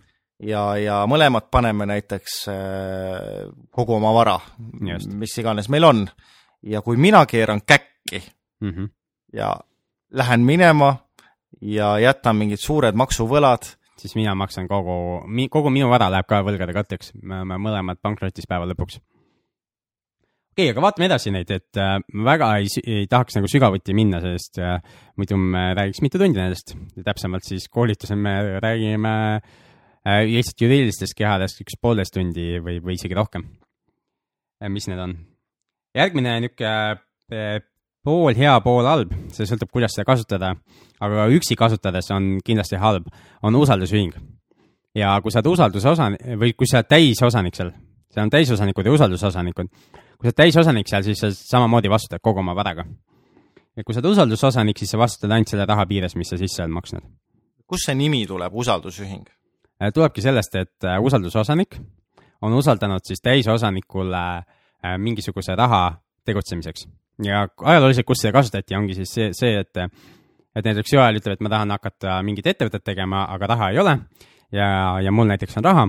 ja, ja mõlemad paneme näiteks äh, kogu oma vara, mis iganes meil on, ja kui mina keeran käkki mm -hmm. ja lähen minema ja jätan mingid suured maksuvõlad, siis mina maksan kogu, kogu minu vara läheb ka võlgade katteks, me oleme mõlemad pankrotis päeva lõpuks okei okay,, aga vaatame edasi neid, et äh, väga ei, ei tahaks nagu sügavuti minna, sest äh, muidu me räägiks mitu tundi nendest. täpsemalt siis koolitusel me räägime äh, lihtsalt juriidilistest kehadest üks poolteist tundi või, või isegi rohkem äh,. mis need on? järgmine niisugune äh, pool hea, pool halb, see sõltub, kuidas seda kasutada, aga üksi kasutades on kindlasti halb, on usaldusühing. ja kui sa oled usalduse osa- või kui sa oled täisosanik seal, seal on täisosanikud ja usaldusosanikud kui sa oled täisosanik seal, siis sa samamoodi vastutad kogu oma varaga. ja kui sa oled usaldusosanik, siis sa vastutad ainult selle raha piires, mis sa sisse oled maksnud. kust see nimi tuleb, usaldusühing? Äh, tulebki sellest, et äh, usaldusosanik on usaldanud siis täisosanikule äh, mingisuguse raha tegutsemiseks. ja ajalooliselt, kus seda kasutati, ongi siis see, see, et et näiteks Joel ütleb, et ma tahan hakata mingit ettevõtet tegema, aga raha ei ole ja, ja mul näiteks on raha,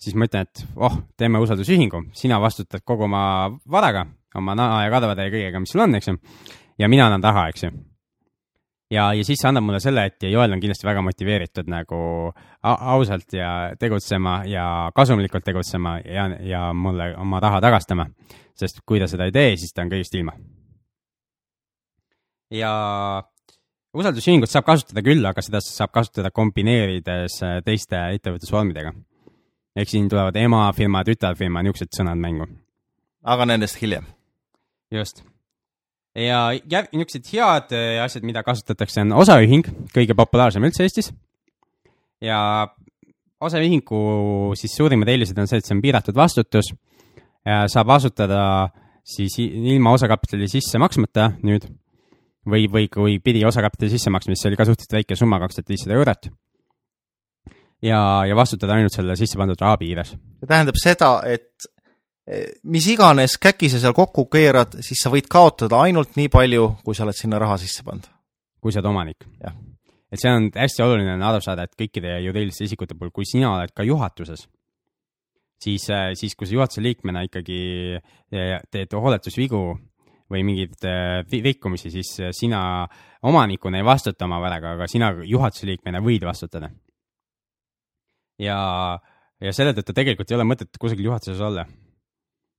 siis ma ütlen, et oh, teeme usaldusühingu, sina vastutad kogu oma varaga, oma naha ja kadvade ja kõigega, mis sul on, eks ju. ja mina annan raha, eks ju. ja, ja siis see annab mulle selle, et Joel on kindlasti väga motiveeritud nagu ausalt ja tegutsema ja kasumlikult tegutsema ja, ja mulle oma raha tagastama. sest kui ta seda ei tee, siis ta on kõigest ilma. ja usaldusühingut saab kasutada küll, aga seda saab kasutada kombineerides äh, teiste ettevõtlusvormidega. ehk siin tulevad emafirma, tütarfirma, niisugused sõnad mängu. aga nendest hiljem. just. ja niisugused head äh, asjad, mida kasutatakse, on osaühing, kõige populaarsem üldse Eestis. ja osaühingu siis suurimad eelised on see, et see on piiratud vastutus, saab asutada siis ilma osakapitali sisse maksmata nüüd või, või kui pidi osakapitali sisse maksma, siis see oli ka suhteliselt väike summa, kaks tuhat viissada eurot. ja, ja vastutada ainult selle sisse pandud raha piires. see tähendab seda, et e, mis iganes käki sa seal kokku keerad, siis sa võid kaotada ainult nii palju, kui sa oled sinna raha sisse pannud. kui sa oled omanik. et see on hästi oluline on aru saada, et kõikide juriidiliste isikute puhul, kui sina oled ka juhatuses, siis, siis kui sa juhatuse liikmena ikkagi e, teed hooletusvigu või mingeid äh, rikkumisi, siis äh, sina omanikuna ei vastuta oma varaga, aga sina juhatuse liikmena võid vastutada. ja, ja selle tõttu tegelikult ei ole mõtet kusagil juhatuses olla.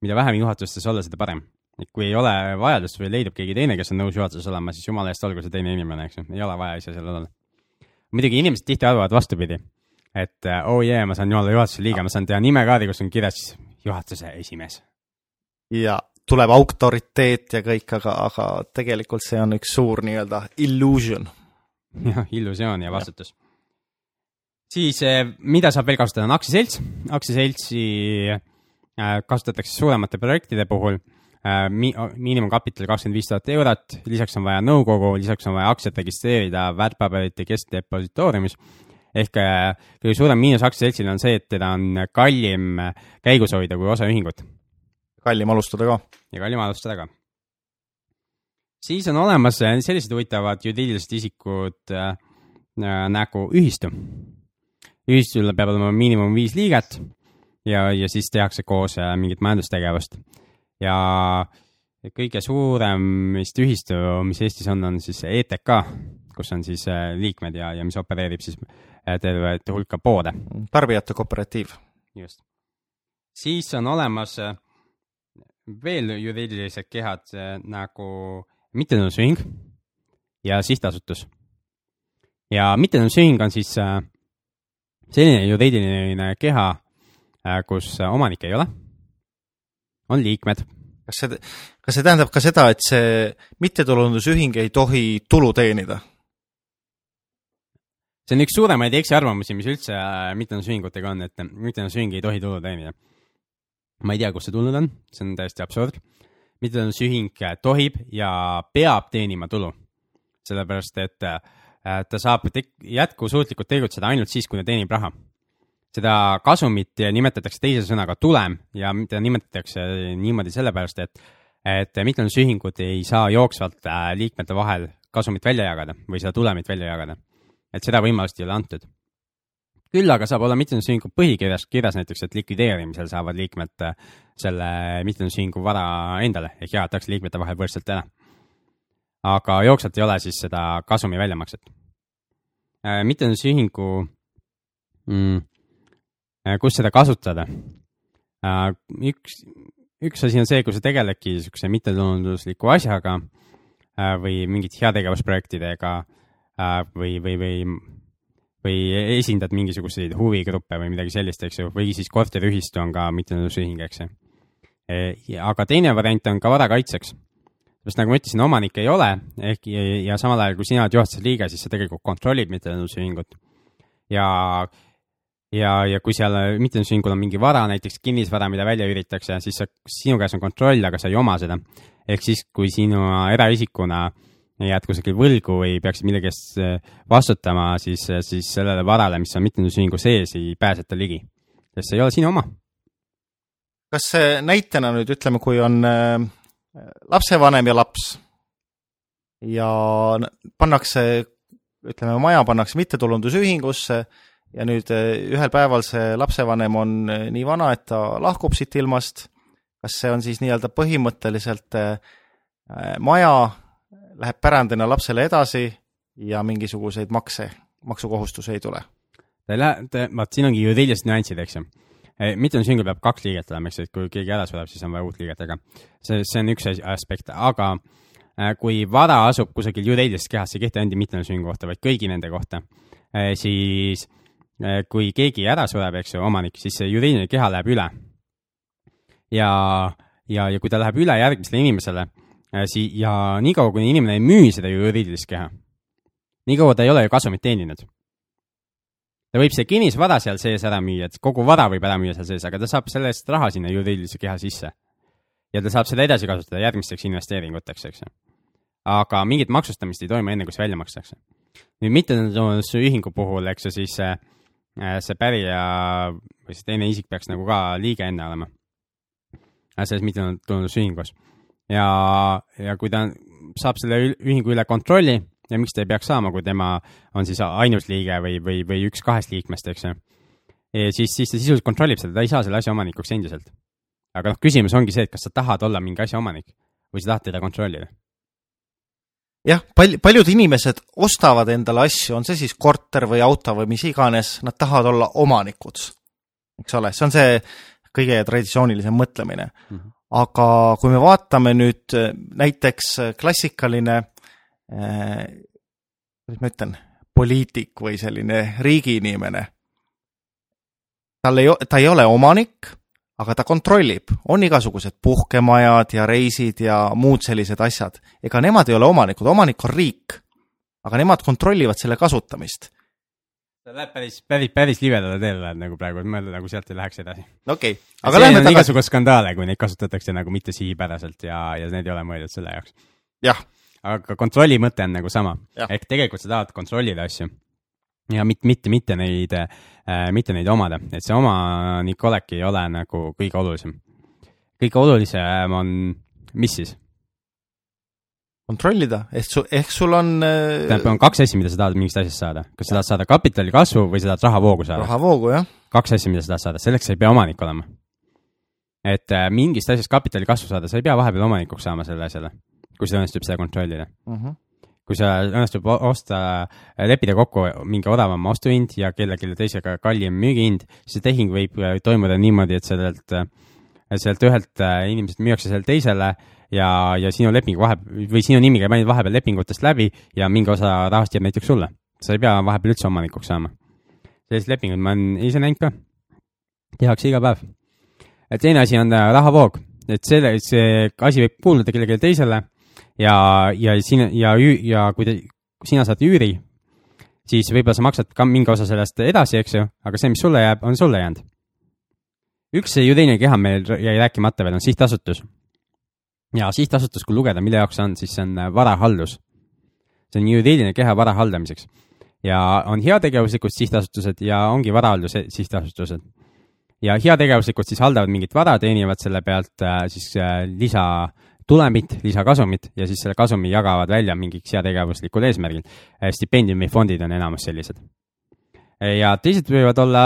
mida vähem juhatustes olla, seda parem. et kui ei ole vajadust või leidub keegi teine, kes on nõus juhatuses olema, siis jumala eest olgu see teine inimene, eks ju, ei ole vaja ise seal olla. muidugi inimesed tihti arvavad vastupidi, et oh jee yeah,, ma saan olla juhatuse liige, ma saan teha nimekaardi, kus on kirjas juhatuse esimees. ja tuleb autoriteet ja kõik, aga, aga tegelikult see on üks suur nii-öelda illusion. jah, illusioon ja vastutus. siis eh, mida saab veel kasutada, on aktsiaselts. aktsiaseltsi eh, kasutatakse suuremate projektide puhul eh, mi-, miinimumkapital kakskümmend viis tuhat eurot, lisaks on vaja nõukogu, lisaks on vaja aktsiat registreerida väärtpaberite keskdepositooriumis ehk kõige suurem miinus aktsiaseltsil on see, et teda on kallim käigus hoida kui osaühingut kallim alustada ka. ja kallim alustada ka. siis on olemas äh, sellised huvitavad juriidilised isikud äh, äh, nagu ühistu. ühistul peab olema miinimum viis liiget ja, ja siis tehakse koos äh, mingit majandustegevust. ja kõige suurem vist ühistu, mis Eestis on, on siis ETK, kus on siis äh, liikmed ja, ja mis opereerib siis tervet hulka poode. tarbijate kooperatiiv. just. siis on olemas äh, veel juriidilised kehad nagu mittetulundusühing ja sihtasutus. ja mittetulundusühing on siis äh, selline juriidiline keha, äh, kus omanik ei ole, on liikmed. kas see, kas see tähendab ka seda, et see mittetulundusühing ei tohi tulu teenida? see on üks suuremaid eksiarvamusi, mis üldse mittetulundusühingutega on, et mittetulundusühing ei tohi tulu teenida ma ei tea, kust see tulnud on, see on täiesti absurd. mittetulundusühing tohib ja peab teenima tulu, sellepärast et äh, ta saab jätkusuutlikult tegutseda ainult siis, kui ta teenib raha. seda kasumit nimetatakse teise sõnaga tulem ja teda nimetatakse niimoodi sellepärast, et, et mittetulundusühingud ei saa jooksvalt äh, liikmete vahel kasumit välja jagada või seda tulemit välja jagada. et seda võimalust ei ole antud küll aga saab olla mittetulundusühingu põhikirjas kirjas näiteks, et likvideerimisel saavad liikmed äh, selle mittetulundusühingu vara endale ehk jagatakse liikmete vahel võrdselt ära. aga jooksvalt ei ole siis seda kasumi väljamakset. Äh, mittetulundusühingu mm,, äh, kus seda kasutada? üks, üks asi on see, kui sa tegeledki niisuguse mittetulundusliku asjaga või mingite heategevusprojektidega või, või, või või esindad mingisuguseid huvigruppe või midagi sellist, eks ju, või siis korteriühistu on ka mittetulundusühing, eks ju. E, aga teine variant on ka vara kaitseks. sest nagu ma ütlesin, omanik ei ole, ehk ja samal ajal, kui sina oled juhatuse liige, siis sa tegelikult kontrollid mittetulundusühingut. ja, ja, ja kui seal mittetulundusühingul on mingi vara, näiteks kinnisvara, mida välja üüritakse, siis sa, sinu käes on kontroll, aga sa ei oma seda. ehk siis, kui sinu eraisikuna äh, jääd kusagil võlgu või peaksid millegi eest äh, vastutama, siis, äh, siis sellele varale, mis on mittetulundusühingu sees, ei pääseta ligi, sest see ei ole sinu oma. kas näitena nüüd ütleme, kui on äh, lapsevanem ja laps. ja pannakse, ütleme, maja pannakse mittetulundusühingusse ja nüüd ühel päeval see lapsevanem on nii vana, et ta lahkub siit ilmast. kas see on siis nii-öelda põhimõtteliselt maja läheb pärandina lapsele edasi ja mingisuguseid makse, maksukohustusi ei tule? ta ei lähe, vaat siin ongi juriidilised nüansid, eks ju mitmesüngul peab kaks liiget olema, eks ju, et kui keegi ära sureb, siis on vaja uut liiget, aga see, see on üks aspekt, aga äh, kui vara asub kusagil juriidilises kehas, see ei kehti ainult mitmesüngu kohta, vaid kõigi nende kohta, äh, siis äh, kui keegi ära sureb, eks ju, omanik, siis see juriidiline keha läheb üle. ja, ja, ja kui ta läheb üle järgmisele inimesele, sii- ja niikaua, kuni inimene ei müü seda juriidilist keha, niikaua ta ei ole ju kasumit teeninud ta võib see kinnisvara seal sees ära müüa, et kogu vara võib ära müüa seal sees, aga ta saab selle eest raha sinna juriidilise keha sisse. ja ta saab seda edasi kasutada järgmisteks investeeringuteks, eks ju. aga mingit maksustamist ei toimu enne, kui see välja makstakse. nüüd mittetulundusühingu puhul, eks ju, siis see, äh, see pärija või see teine isik peaks nagu ka liige enne olema. Äh, selles mittetulundusühingus. Ja, ja kui ta saab selle ühingu üle kontrolli ja miks ta ei peaks saama, kui tema on siis ainus liige või, või, või üks kahest liikmest, eks ju. siis, siis ta sisuliselt kontrollib seda, ta ei saa selle asja omanikuks endiselt. aga noh, küsimus ongi see, et kas sa tahad olla mingi asja omanik või sa tahad teda kontrollida. jah, pal-, paljud inimesed ostavad endale asju, on see siis korter või auto või mis iganes, nad tahavad olla omanikud. eks ole, see on see kõige traditsioonilisem mõtlemine mm. -hmm. Aga kui me vaatame nüüd näiteks klassikaline Äh, kuidas ma ütlen, poliitik või selline riigiinimene. tal ei, ta ei ole omanik, aga ta kontrollib, on igasugused puhkemajad ja reisid ja muud sellised asjad. ega nemad ei ole omanikud, omanik on riik. aga nemad kontrollivad selle kasutamist ta läheb päris, päris, päris libedale teele läheb nagu praegu, et mõelda nagu sealt ei läheks edasi. okei okay., aga lähme tagasi. igasuguseid skandaale, kui neid kasutatakse nagu mitte sihipäraselt ja, ja need ei ole mõeldud selle jaoks. jah aga kontrolli mõte on nagu sama. ehk tegelikult sa tahad kontrollida asju ja mitte, mitte, mitte neid äh,, mitte neid omada, et see omanik olek ei ole nagu kõige olulisem. kõige olulisem on, mis siis? Kontrollida, ehk su, ehk sul on äh.... tähendab, on kaks asja, mida sa tahad mingist asjast saada, kas sa tahad saada kapitali kasvu või sa tahad rahavoogu saada? rahavoogu, jah. kaks asja, mida sa tahad saada, selleks sa ei pea omanik olema. et äh, mingist asjast kapitali kasvu saada, sa ei pea vahepeal omanikuks saama selle asjale kui sul õnnestub seda kontrollida uh. Mhm. -huh. kui sa õnnestub osta, leppida kokku mingi odavam ostuhind ja kellelegi teisega kallim müügihind, siis see tehing võib äh, toimuda niimoodi, et sellelt, äh, sellelt ühelt äh, inimeselt müüakse sellele teisele ja, ja sinu leping vahe, või sinu nimi käib ainult vahepeal lepingutest läbi ja mingi osa rahast jääb näiteks sulle. sa ei pea vahepeal üldse omanikuks saama. selliseid lepinguid ma olen ise näinud ka, tehakse iga päev. teine asi on rahavoog, et selle, see asi võib kuuluda kellelegi teisele ja, ja sina ja, ja kui te, sina saad üüri, siis võib-olla sa maksad ka mingi osa sellest edasi, eks ju, aga see, mis sulle jääb, on sulle jäänud. üks juriidiline keha meil jäi rääkimata veel, on sihtasutus. Ja sihtasutus, kui lugeda, mille jaoks see on, siis see on äh, varahaldus. see on juriidiline keha vara haldamiseks ja on heategevuslikud sihtasutused ja ongi varahalduse sihtasutused. ja heategevuslikud siis haldavad mingit vara, teenivad selle pealt äh, siis äh, lisa tulemit, lisakasumit ja siis selle kasumi jagavad välja mingiks heategevuslikul eesmärgil. Eh, stipendiumifondid on enamus sellised. Eh, ja teised võivad olla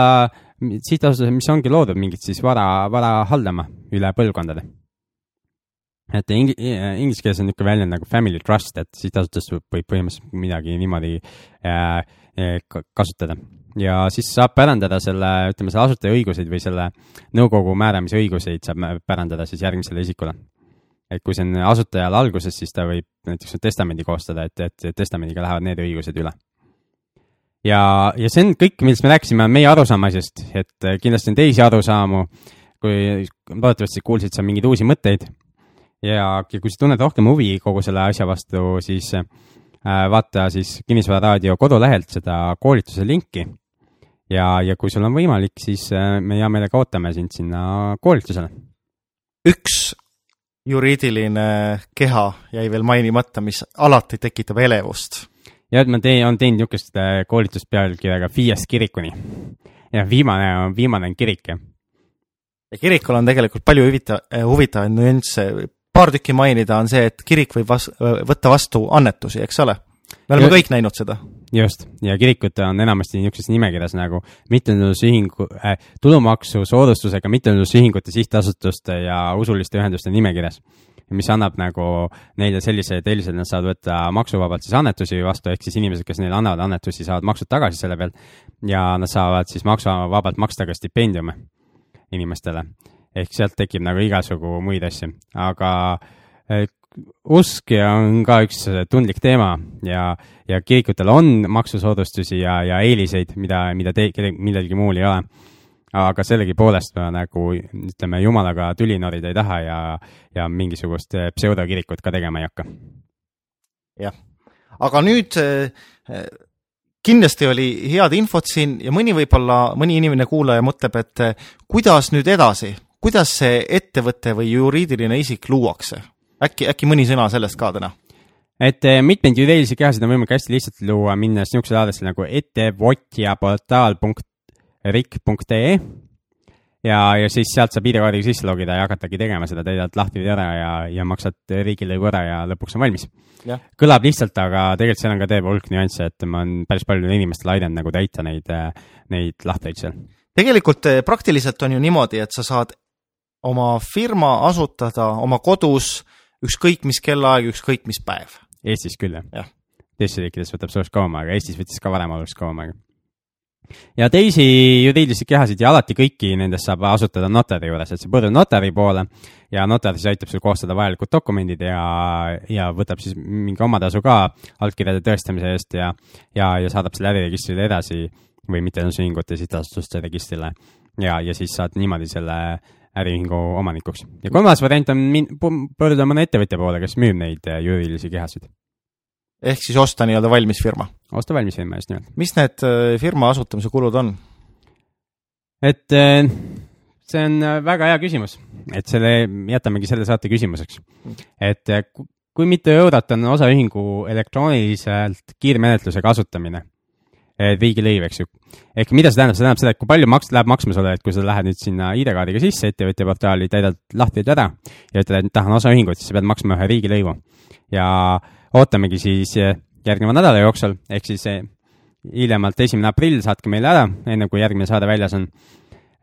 sihtasutused, mis ongi loodud mingit siis vara, vara haldama üle põlvkondade. Et ing-, eh, inglise keeles on niisugune väljend nagu family trust, et sihtasutus võib põhimõtteliselt midagi niimoodi äh, kasutada. Ja siis saab pärandada selle, ütleme, selle asutaja õiguseid või selle nõukogu määramise õiguseid saab pärandada siis järgmisele isikule. Et kui see on asutajal alguses, siis ta võib näiteks testamendi koostada, et, et testamendiga lähevad need õigused üle. ja, ja see on kõik, millest me rääkisime, on meie arusaam asjast, et kindlasti on teisi arusaamu, kui loodetavasti kuulsid sa mingeid uusi mõtteid ja, ja kui sa tunned rohkem huvi kogu selle asja vastu, siis äh, vaata siis Kinnisvara raadio kodulehelt seda koolituse linki. ja, ja kui sul on võimalik, siis äh, me hea meelega ootame sind sinna koolitusele. üks juriidiline keha jäi veel mainimata, mis alati tekitab elevust. ja et ma teen, on teinud niisugust äh, koolitust pealkirjaga Viiest kirikuni. ja viimane on, viimane on kirik, jah. ja kirikul on tegelikult palju huvita-, huvitavaid nüansse, paar tükki mainida, on see, et kirik võib vas-, võtta vastu annetusi, eks ole? me oleme kõik näinud seda. just, ja kirikud on enamasti niisuguses nimekirjas nagu mittetulundusühingu äh,, tulumaksusoodustusega mittetulundusühingute, sihtasutuste ja usuliste ühenduste nimekirjas mis annab nagu neile sellised eelised, nad saavad võtta maksuvabalt siis annetusi vastu, ehk siis inimesed, kes neile annavad annetusi, saavad maksud tagasi selle pealt ja nad saavad siis maksuvabalt maksta ka stipendiume inimestele. Ehk sealt tekib nagu igasugu muid asju, aga eh, usk on ka üks tundlik teema ja, ja kirikutel on maksusoodustusi ja, ja eeliseid, mida, mida te, millelgi muul ei ole. Aga sellegipoolest ma nagu ütleme, jumalaga tüli norida ei taha ja, ja mingisugust eh, pseudokirikut ka tegema ei hakka. jah, aga nüüd eh, kindlasti oli head infot siin ja mõni võib-olla, mõni inimene kuulaja mõtleb, et kuidas nüüd edasi, kuidas see ettevõte või juriidiline isik luuakse? äkki, äkki mõni sõna sellest ka täna? et mitmeid juriidilisi kehasid on võimalik hästi lihtsalt luua, minnes niisuguse aadressi nagu ettevõtjaportaal.ee rik.ee ja, ja siis sealt saab ID-kaardiga sisse logida ja hakatagi tegema seda, täidad lahti ära ja, ja maksad riigilõivu ära ja lõpuks on valmis. kõlab lihtsalt, aga tegelikult seal on ka terve hulk nüansse, et ma olen päris paljudel inimestel aidanud nagu täita neid, neid lahtreid seal. tegelikult eh, praktiliselt on ju niimoodi, et sa saad oma firma asutada oma kodus ükskõik mis kellaaeg, ükskõik mis päev. Eestis küll, jah ja.? teistes riikides võtab see oluliselt kauem aega, Eestis võttis ka varem oluliselt kauem aega ja teisi juriidilisi kehasid ja alati kõiki nendest saab asutada notari juures, et sa pöördud notari poole ja notar siis aitab sul koostada vajalikud dokumendid ja, ja võtab siis mingi omatasu ka allkirjade tõestamise eest ja, ja, ja saadab selle äriregistrile edasi või mittetulundusühingute sihtasutuste registrile. ja, ja siis saad niimoodi selle äriühingu omanikuks. ja kolmas variant on min-, pöörduda mõne ettevõtja poole, kes müüb neid juriidilisi kehasid ehk siis osta nii-öelda valmis firma? osta valmis firma, just nimelt. mis need äh, firma asutamise kulud on? et äh, see on äh, väga hea küsimus, et selle, jätamegi selle saate küsimuseks. et kui mitu eurot on osaühingu elektrooniliselt kiirmenetluse kasutamine, riigilõiv, eks ju. ehk mida see tähendab, see tähendab seda, et kui palju maks-, läheb maksma sulle, et kui sa lähed nüüd sinna ID-kaardiga sisse ettevõtja portaali, täidad lahti ära ja ütled, et tahan osaühingut, siis sa pead maksma ühe riigilõivu. ja ootamegi siis eh, järgneva nädala jooksul, ehk siis eh, hiljemalt esimene aprill saatke meile ära, enne kui järgmine saade väljas on.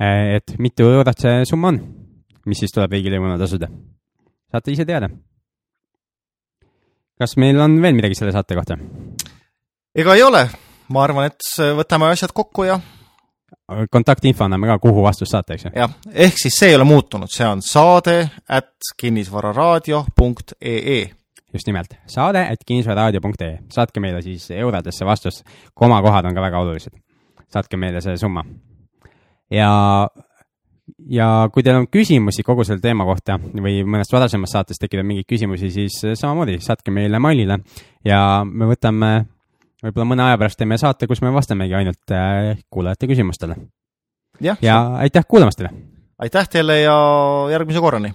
Eh, et mitu eurot see summa on, mis siis tuleb riigilõivuna tasuda. saate ise teada. kas meil on veel midagi selle saate kohta? ega ei ole, ma arvan, et võtame asjad kokku ja kontaktinfo anname ka, kuhu vastust saate, eks ju? jah, ehk siis see ei ole muutunud, see on saade at kinnisvararaadio.ee just nimelt, saade et kinnisvararaadio.ee, saatke meile siis eurodesse vastust, komakohad on ka väga olulised. saatke meile see summa. ja, ja kui teil on küsimusi kogu selle teema kohta või mõnest varasemast saatest tekib mingeid küsimusi, siis samamoodi saatke meile mailile ja me võtame, võib-olla mõne aja pärast teeme saate, kus me vastamegi ainult äh, kuulajate küsimustele. ja, ja aitäh kuulamast teile! aitäh teile ja järgmise korrani!